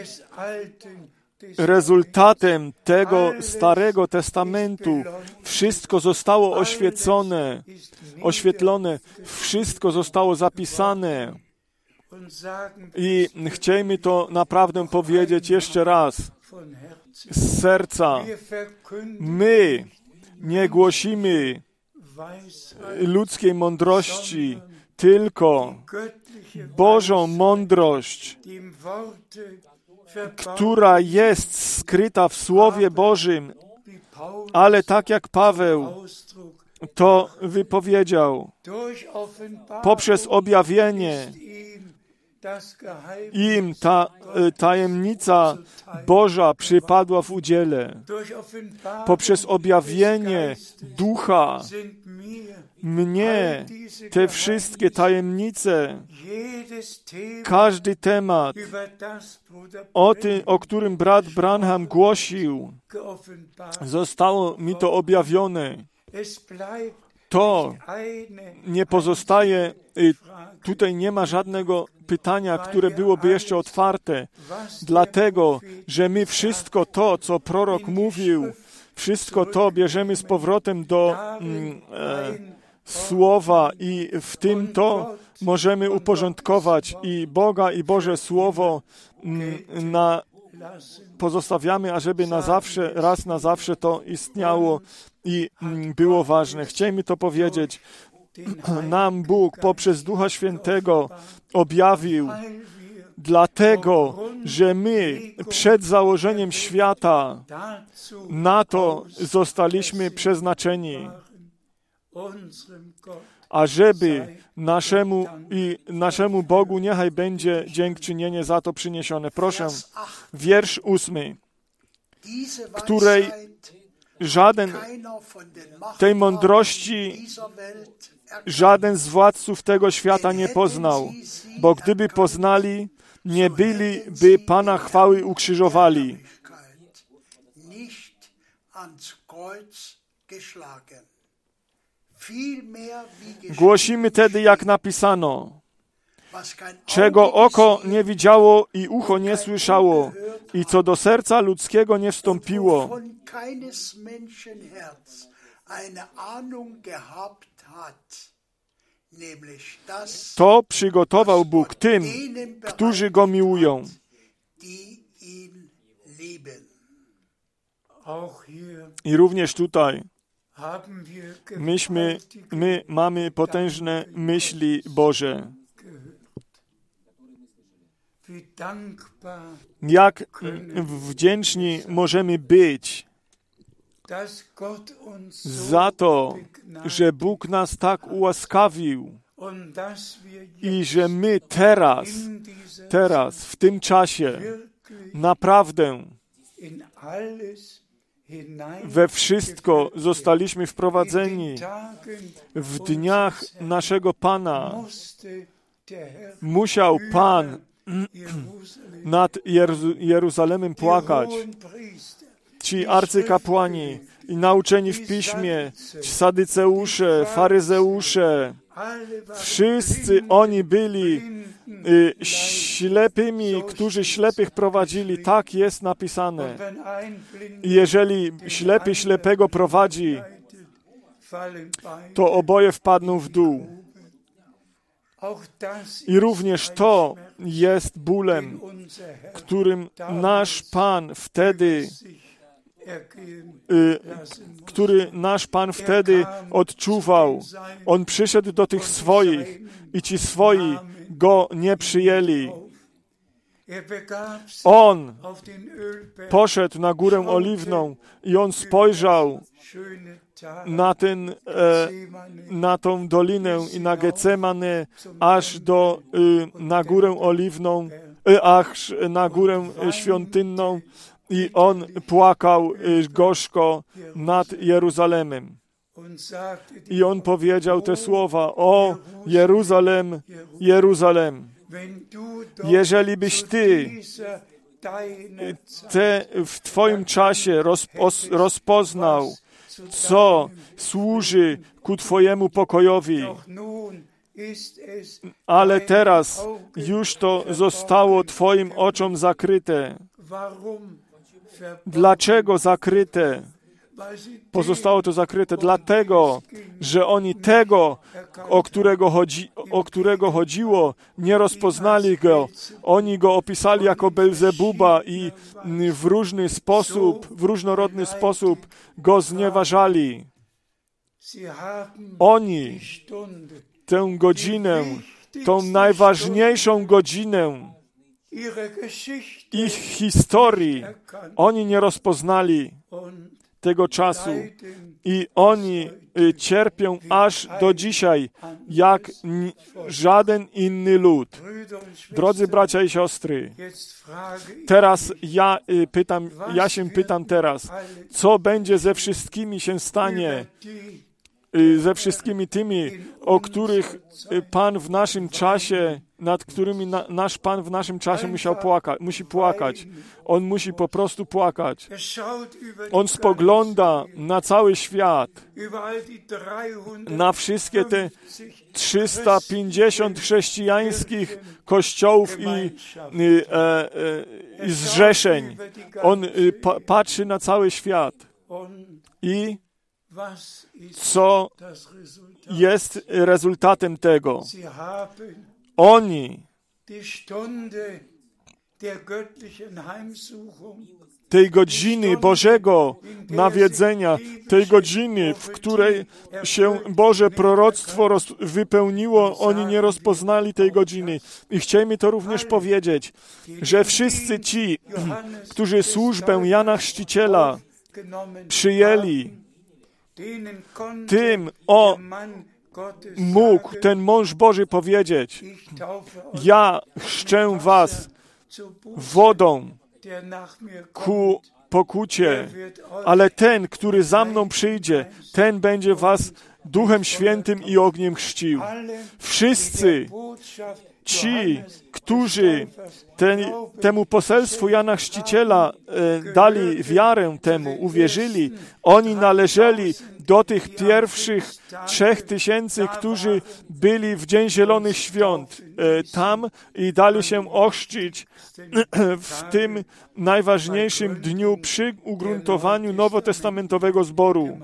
rezultatem tego Starego Testamentu. Wszystko zostało oświecone, oświetlone, wszystko zostało zapisane. I chciejmy to naprawdę powiedzieć jeszcze raz z serca. My nie głosimy ludzkiej mądrości, tylko Bożą mądrość, która jest skryta w Słowie Bożym, ale tak jak Paweł to wypowiedział, poprzez objawienie im ta e, tajemnica Boża przypadła w udziele. Poprzez objawienie Ducha mnie te wszystkie tajemnice, każdy temat, o, tym, o którym brat Branham głosił, zostało mi to objawione. To nie pozostaje, y, tutaj nie ma żadnego pytania, które byłoby jeszcze otwarte, dlatego, że my wszystko to, co prorok mówił, wszystko to bierzemy z powrotem do mm, e, słowa i w tym to możemy uporządkować i Boga i Boże Słowo mm, na, pozostawiamy, ażeby na zawsze, raz na zawsze to istniało i mm, było ważne. Chciejmy to powiedzieć. Nam Bóg poprzez Ducha Świętego objawił, dlatego, że my przed założeniem świata na to zostaliśmy przeznaczeni, ażeby naszemu i naszemu Bogu niechaj będzie dziękczynienie za to przyniesione. Proszę, wiersz ósmy, której żaden tej mądrości żaden z władców tego świata nie poznał, bo gdyby poznali, nie byliby Pana chwały ukrzyżowali. Głosimy tedy, jak napisano, czego oko nie widziało i ucho nie słyszało, i co do serca ludzkiego nie wstąpiło. To przygotował Bóg tym, którzy Go miłują. I również tutaj myśmy, my mamy potężne myśli Boże. Jak wdzięczni możemy być za to, że Bóg nas tak ułaskawił i że my teraz, teraz, w tym czasie, naprawdę we wszystko zostaliśmy wprowadzeni. W dniach naszego Pana musiał Pan nad Jeruzalemem płakać. Ci arcykapłani i nauczeni w piśmie, ci sadyceusze, faryzeusze, wszyscy oni byli y, ślepymi, którzy ślepych prowadzili. Tak jest napisane. Jeżeli ślepy ślepego prowadzi, to oboje wpadną w dół. I również to jest bólem, którym nasz Pan wtedy, y, który nasz Pan wtedy odczuwał. On przyszedł do tych swoich i ci swoi go nie przyjęli. On poszedł na górę oliwną i on spojrzał na, ten, e, na tą dolinę i na Getsemane, aż do, y, na górę oliwną, y, aż na górę świątynną i on płakał y, gorzko nad Jeruzalemem. I on powiedział te słowa: O Jeruzalem, Jeruzalem, jeżeli byś ty te w Twoim czasie rozpoznał, co służy ku Twojemu pokojowi. Ale teraz już to zostało Twoim oczom zakryte. Dlaczego zakryte? Pozostało to zakryte dlatego, że oni tego, o którego, chodzi, o którego chodziło, nie rozpoznali go. Oni go opisali jako Belzebuba i w różny sposób, w różnorodny sposób go znieważali. Oni tę godzinę, tą najważniejszą godzinę ich historii, oni nie rozpoznali tego czasu i oni y, cierpią aż do dzisiaj, jak żaden inny lud. Drodzy bracia i siostry, teraz ja y, pytam, ja się pytam teraz, co będzie ze wszystkimi się stanie, y, ze wszystkimi tymi, o których Pan w naszym czasie nad którymi na, nasz Pan w naszym czasie musiał płakać, musi płakać. On musi po prostu płakać. On spogląda na cały świat, na wszystkie te 350 chrześcijańskich kościołów i, i, e, e, i zrzeszeń. On y, pa, patrzy na cały świat. I co jest rezultatem tego? Oni. Tej godziny Bożego nawiedzenia, tej godziny, w której się Boże proroctwo wypełniło, oni nie rozpoznali tej godziny. I chcielibyśmy to również powiedzieć, że wszyscy ci, którzy służbę Jana Chrzciciela przyjęli, tym o mógł ten mąż Boży powiedzieć: Ja chrzczę was wodą ku pokucie, ale ten, który za mną przyjdzie, ten będzie was Duchem Świętym i ogniem chrzcił. Wszyscy ci, którzy ten, temu poselstwu Jana Chrzciciela e, dali wiarę temu, uwierzyli, oni należeli do tych pierwszych trzech tysięcy, którzy byli w Dzień Zielonych Świąt e, tam i dali się ochrzcić w tym najważniejszym dniu przy ugruntowaniu nowotestamentowego zboru.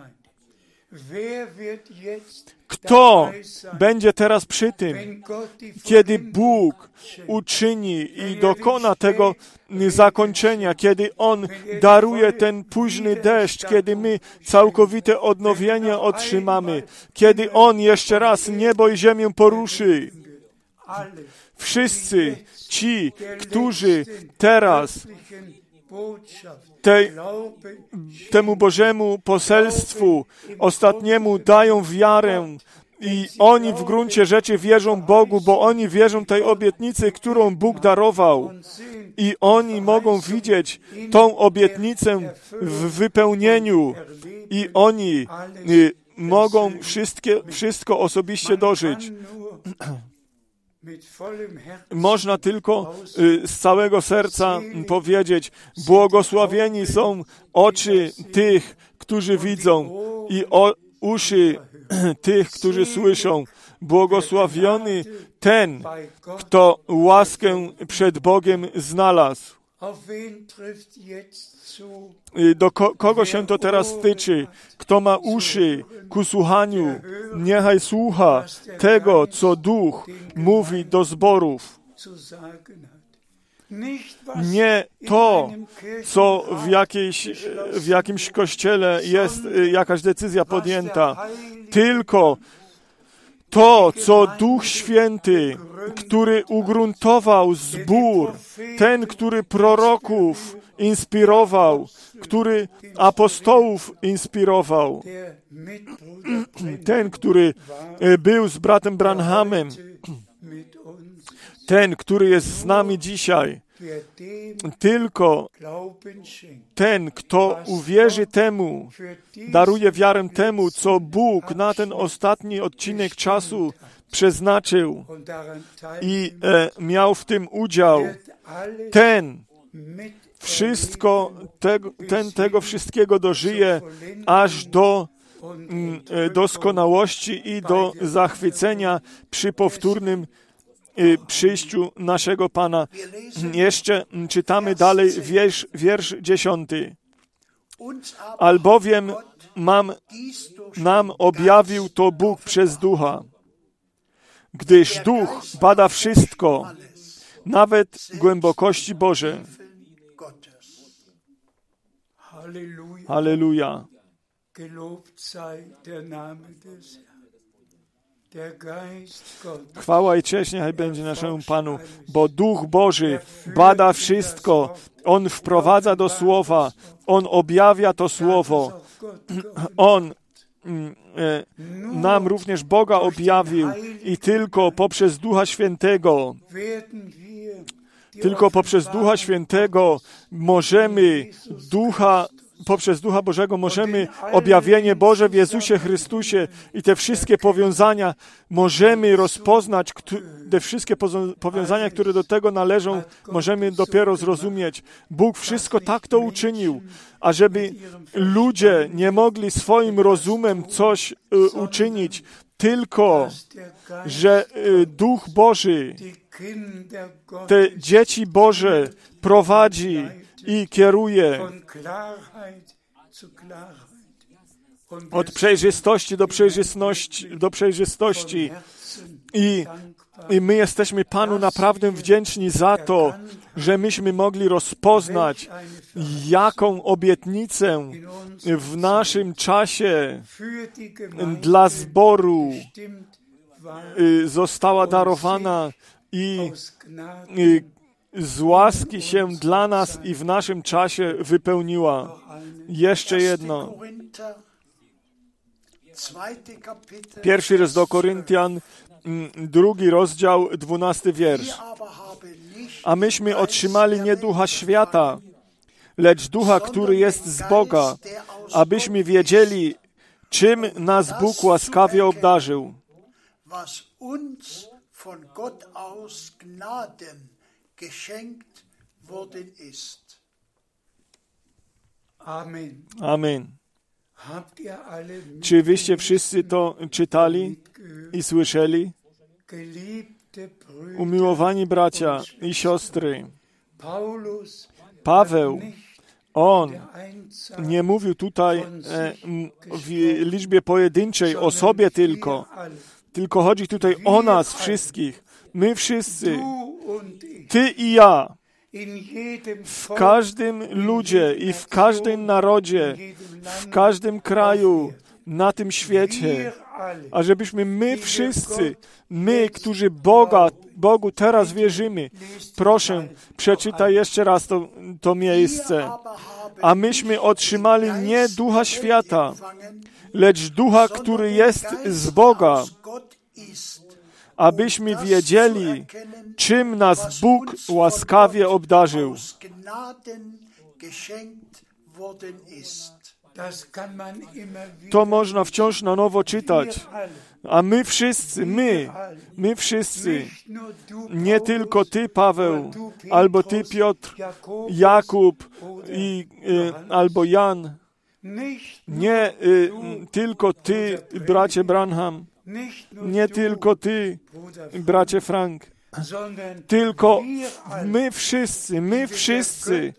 Kto będzie teraz przy tym, kiedy Bóg uczyni i dokona tego zakończenia, kiedy On daruje ten późny deszcz, kiedy my całkowite odnowienie otrzymamy, kiedy On jeszcze raz niebo i ziemię poruszy? Wszyscy ci, którzy teraz tej, temu Bożemu poselstwu ostatniemu dają wiarę i oni w gruncie rzeczy wierzą Bogu, bo oni wierzą tej obietnicy, którą Bóg darował. I oni mogą widzieć tą obietnicę w wypełnieniu. I oni y, mogą wszystkie, wszystko osobiście dożyć. Można tylko y, z całego serca powiedzieć: Błogosławieni są oczy tych, którzy widzą, i uszy tych, którzy słyszą. Błogosławiony ten, kto łaskę przed Bogiem znalazł. Y, do ko kogo się to teraz tyczy? Kto ma uszy ku słuchaniu, niechaj słucha tego, co Duch mówi do zborów. Nie to, co w, jakiejś, w jakimś kościele jest y, jakaś decyzja podjęta, tylko to, co Duch Święty, który ugruntował zbór, ten, który proroków inspirował, który apostołów inspirował, ten, który e, był z bratem Branhamem, ten, który jest z nami dzisiaj, tylko ten, kto uwierzy temu, daruje wiarę temu, co Bóg na ten ostatni odcinek czasu przeznaczył i e, miał w tym udział, ten wszystko, tego, ten tego wszystkiego dożyje aż do mm, e, doskonałości i do zachwycenia przy powtórnym przyjściu naszego Pana. Jeszcze czytamy dalej wiersz, wiersz dziesiąty. Albowiem mam, nam objawił to Bóg przez Ducha, gdyż Duch bada wszystko, nawet głębokości Boże. Halleluja. Chwała i cześć niechaj będzie naszemu Panu, bo Duch Boży bada wszystko. On wprowadza do Słowa, On objawia to Słowo. On mm, e, nam również Boga objawił i tylko poprzez Ducha Świętego tylko poprzez Ducha Świętego możemy Ducha poprzez Ducha Bożego możemy objawienie Boże w Jezusie Chrystusie i te wszystkie powiązania możemy rozpoznać, te wszystkie powiązania, które do tego należą, możemy dopiero zrozumieć. Bóg wszystko tak to uczynił, ażeby ludzie nie mogli swoim rozumem coś y, uczynić, tylko że y, Duch Boży te dzieci Boże prowadzi i kieruje od przejrzystości do przejrzystości, do przejrzystości. I, I my jesteśmy Panu naprawdę wdzięczni za to, że myśmy mogli rozpoznać, jaką obietnicę w naszym czasie dla zboru y, została darowana i, i z łaski się dla nas i w naszym czasie wypełniła. Jeszcze jedno. Pierwszy list do Koryntian, mm, drugi rozdział, dwunasty wiersz. A myśmy otrzymali nie ducha świata, lecz ducha, który jest z Boga, abyśmy wiedzieli, czym nas Bóg łaskawie obdarzył. was uns von Gott aus Gnaden geschenkt worden ist. Amen. Amen. Czy wyście wszyscy to czytali i słyszeli? Umiłowani bracia i siostry, Paweł, on nie mówił tutaj e, w liczbie pojedynczej o sobie tylko, tylko chodzi tutaj o nas wszystkich. My wszyscy, ty i ja, w każdym ludzie i w każdym narodzie, w każdym kraju na tym świecie, wir alle. Ażebyśmy my wszyscy, my, którzy Boga, Bogu teraz wierzymy, proszę, przeczytaj jeszcze raz to, to miejsce. A myśmy otrzymali nie ducha świata, lecz ducha, który jest z Boga, abyśmy wiedzieli, czym nas Bóg łaskawie obdarzył. To można wciąż na nowo czytać. A my wszyscy, my, my wszyscy, nie tylko Ty, Paweł, albo Ty, Piotr, Jakub i, y, albo Jan, nie y, tylko Ty, bracie Branham, nie tylko Ty, bracie Frank, tylko my wszyscy, my wszyscy,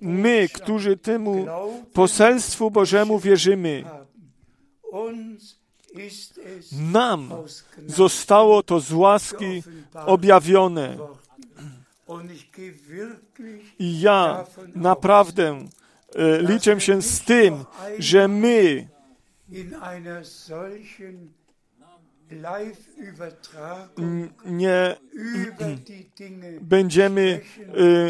my, którzy temu poselstwu Bożemu wierzymy, nam zostało to z łaski objawione. I ja naprawdę e, liczę się z tym, że my nie będziemy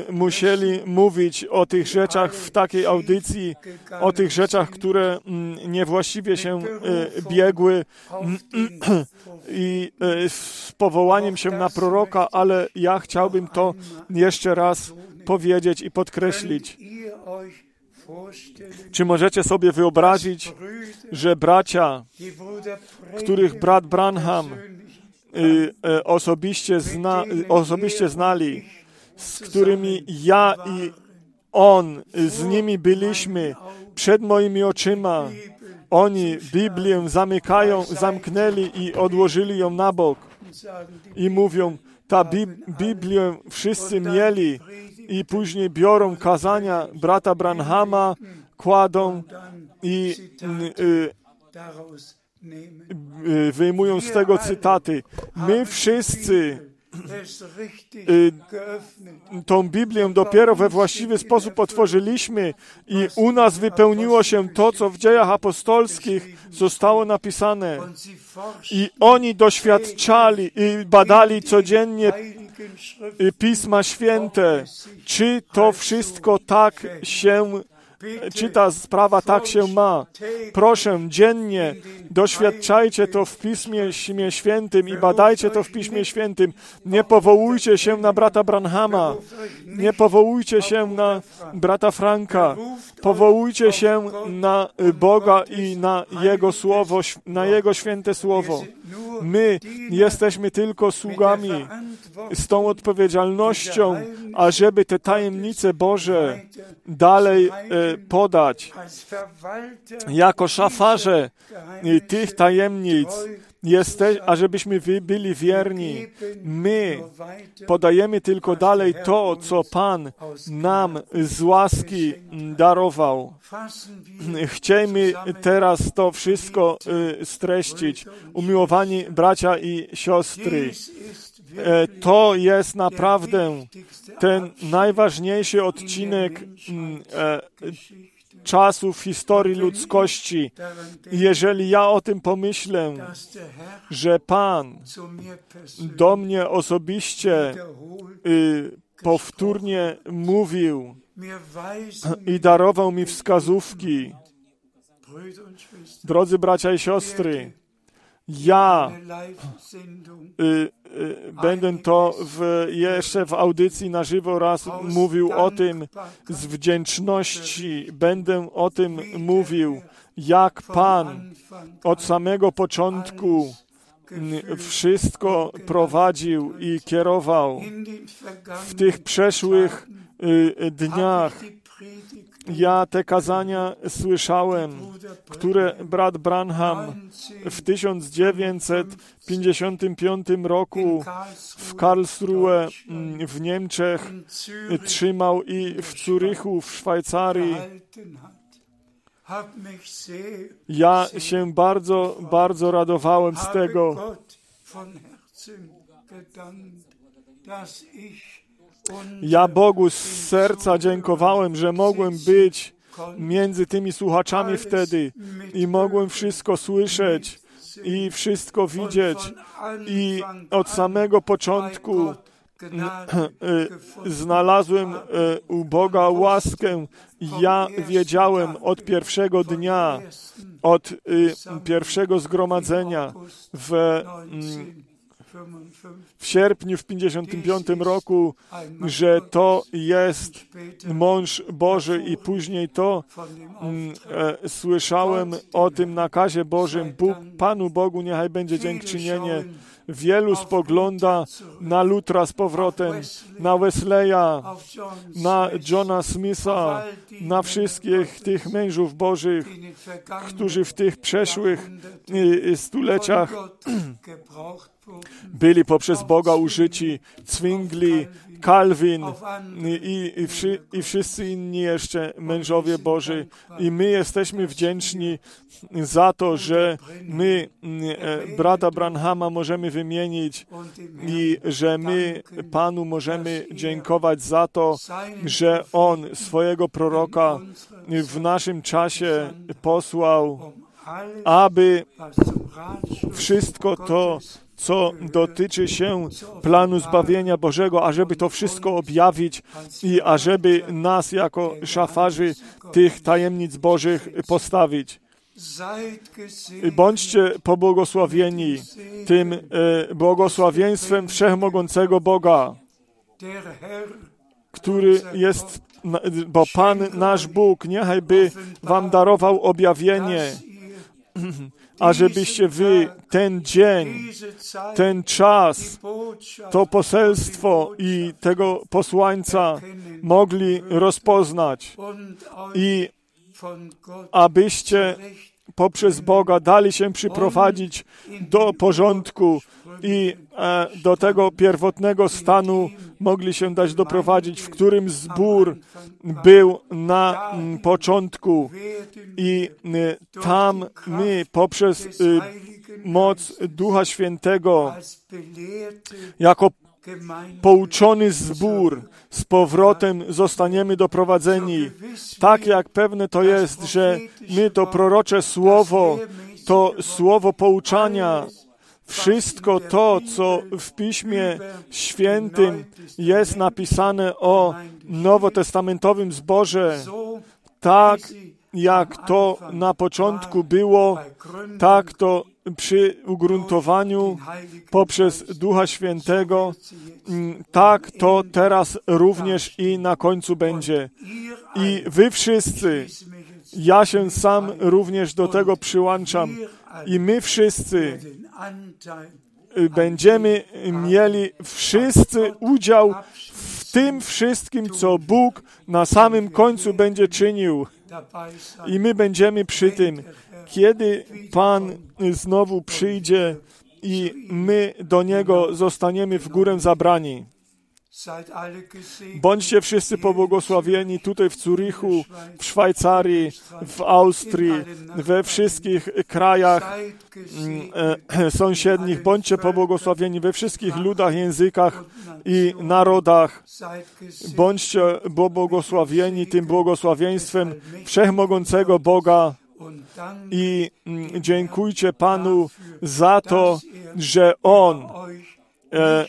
e, musieli mówić o tych rzeczach w takiej audycji, o tych rzeczach, które mm, niewłaściwie się e, biegły i e, z powołaniem się na proroka, ale ja chciałbym to jeszcze raz powiedzieć i podkreślić. Czy możecie sobie wyobrazić, że bracia, których brat Branham y, e, osobiście, zna, y, osobiście znali, z którymi ja i on, y, z nimi byliśmy przed moimi oczyma. Oni Biblię zamykają, zamknęli i odłożyli ją na bok i mówią, ta Bi Biblię wszyscy mieli i później biorą kazania brata Branhama, kładą i y, y, y, wyjmują z tego cytaty. My wszyscy tą Biblię dopiero we właściwy sposób otworzyliśmy i u nas wypełniło się to, co w dziejach apostolskich zostało napisane. I oni doświadczali i badali codziennie Pisma Święte, czy to wszystko tak się, czy ta sprawa tak się ma. Proszę, dziennie doświadczajcie to w Pismie Śmie Świętym i badajcie to w Piśmie Świętym. Nie powołujcie się na brata Branhama, nie powołujcie się na brata Franka, powołujcie się na Boga i na Jego Słowo, na Jego święte Słowo. My jesteśmy tylko sługami z tą odpowiedzialnością, ażeby te tajemnice Boże dalej e, podać. Jako szafarze tych tajemnic, jeste, ażebyśmy wy byli wierni. My podajemy tylko dalej to, co Pan nam z łaski darował. Chciejmy teraz to wszystko e, streścić. Umiłowani bracia i siostry, To jest naprawdę ten najważniejszy odcinek mm, e, czasu w historii ludzkości. Jeżeli ja o tym pomyślę, że Pan do mnie osobiście y, powtórnie mówił i darował mi wskazówki, Drodzy bracia i siostry, ja y, y, będę to w, jeszcze w audycji na żywo raz mówił o tym z wdzięczności, będę o tym mówił, jak Pan od samego początku wszystko prowadził i kierował. W tych przeszłych y, dniach ja te kazania słyszałem, które brat Branham w 1955 roku w Karlsruhe mm, w Niemczech trzymał i w Zurychu w Szwajcarii. Ja się bardzo, bardzo radowałem z tego. Ja Bogu z serca dziękowałem, że mogłem być między tymi słuchaczami wtedy i mogłem wszystko słyszeć i wszystko widzieć. I od samego początku y, znalazłem y, u Boga łaskę. Ja wiedziałem od pierwszego dnia, od y, pierwszego zgromadzenia w, mm, w sierpniu w 55 roku, że to jest mąż Boży i później to mm, e, słyszałem o tym nakazie Bożym. Bóg, Panu Bogu niechaj będzie dziękczynienie. Wielu spogląda na Lutra z powrotem, na Wesleya, na Johna Smitha, na wszystkich tych mężów Bożych, którzy w tych przeszłych y, stuleciach byli poprzez Boga użyci, Zwingli, Calvin i, i, wszy, i wszyscy inni jeszcze mężowie Boży. I my jesteśmy wdzięczni za to, że my e, brata Branhama możemy wymienić i że my Panu możemy dziękować za to, że On swojego proroka w naszym czasie posłał, aby wszystko to, co dotyczy się planu zbawienia Bożego, ażeby to wszystko objawić i ażeby nas jako szafarzy tych tajemnic Bożych postawić. Bądźcie pobłogosławieni tym e, błogosławieństwem wszechmogącego Boga, który jest, bo Pan nasz Bóg, niechaj by wam darował objawienie, ażebyście wy ten dzień, ten czas, to poselstwo i tego posłańca mogli rozpoznać. I abyście poprzez Boga dali się przyprowadzić do porządku i e, do tego pierwotnego stanu mogli się dać doprowadzić, w którym zbór był na początku. I tam my poprzez y, moc Ducha Świętego jako pouczony zbór z powrotem zostaniemy doprowadzeni. Tak jak pewne to jest, że my to prorocze słowo, to słowo pouczania, wszystko to, co w Piśmie Świętym jest napisane o nowotestamentowym zborze, tak jak to na początku było, tak to przy ugruntowaniu poprzez Ducha Świętego, mm, tak to teraz również i na końcu będzie. I wy wszyscy, ja się sam również do tego przyłączam, i my wszyscy y, będziemy mieli wszyscy udział w tym wszystkim, co Bóg na samym końcu będzie czynił. I my będziemy przy tym, kiedy Pan znowu przyjdzie i my do Niego zostaniemy w górę zabrani. Bądźcie wszyscy pobłogosławieni tutaj w Zurichu, w Szwajcarii, w Austrii, we wszystkich krajach mm, e, sąsiednich. Bądźcie pobłogosławieni we wszystkich ludach, językach i narodach. Bądźcie pobłogosławieni tym błogosławieństwem wszechmogącego Boga i mm, dziękujcie Panu za to, że On e,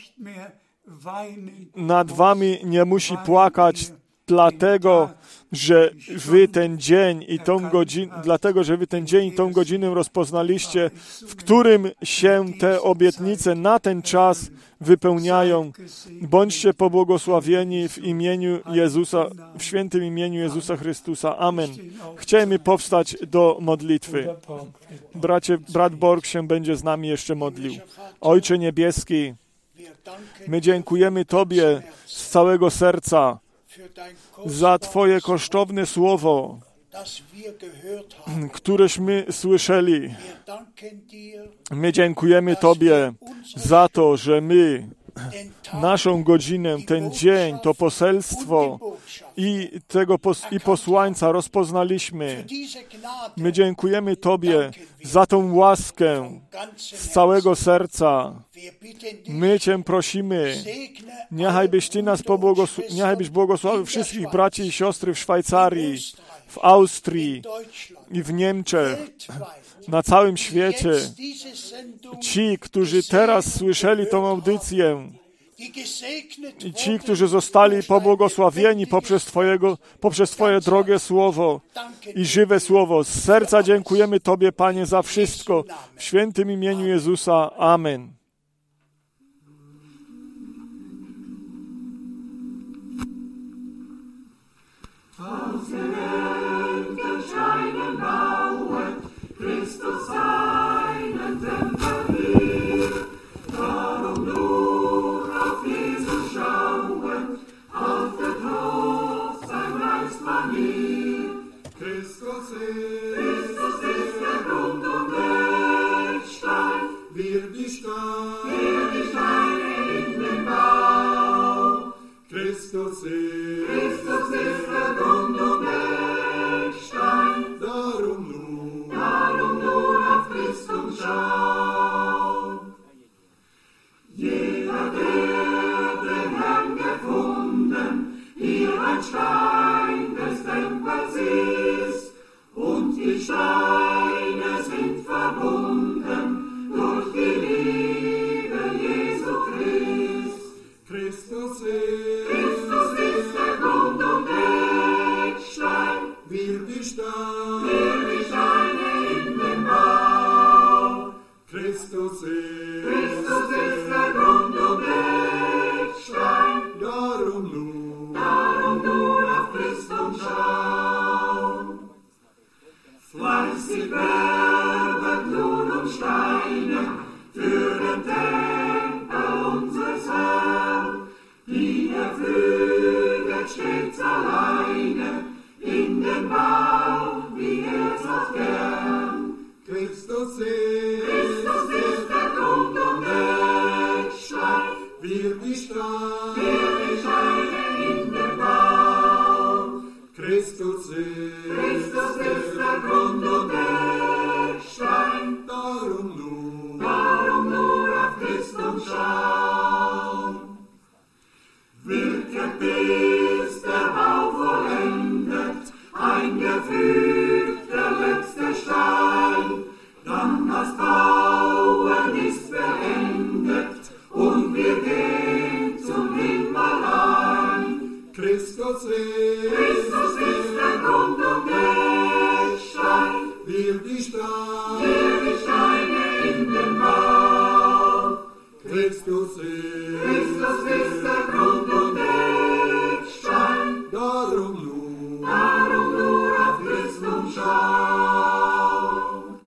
nad wami nie musi płakać dlatego, że wy ten dzień i tą godzinę, dlatego, że wy ten dzień i tą godzinę rozpoznaliście, w którym się te obietnice na ten czas wypełniają. Bądźcie pobłogosławieni w imieniu Jezusa, w świętym imieniu Jezusa Chrystusa. Amen. Chcemy powstać do modlitwy. Bracie, brat Borg się będzie z nami jeszcze modlił. Ojcze Niebieski, my dziękujemy Tobie z całego serca za Twoje kosztowne słowo, któreśmy słyszeli. My dziękujemy Tobie za to, że my naszą godzinę, ten dzień, to poselstwo i tego pos i posłańca rozpoznaliśmy. My dziękujemy Tobie za tą łaskę z całego serca. My Cię prosimy, niechaj byś Ty nas pobłogosławił, niechaj byś błogosławił wszystkich braci i siostry w Szwajcarii, w Austrii i w Niemczech, na całym świecie. Ci, którzy teraz słyszeli tą audycję, i ci, którzy zostali pobłogosławieni poprzez, twojego, poprzez Twoje drogie słowo i żywe słowo. Z serca dziękujemy Tobie, Panie, za wszystko. W świętym imieniu Jezusa. Amen. Aus is still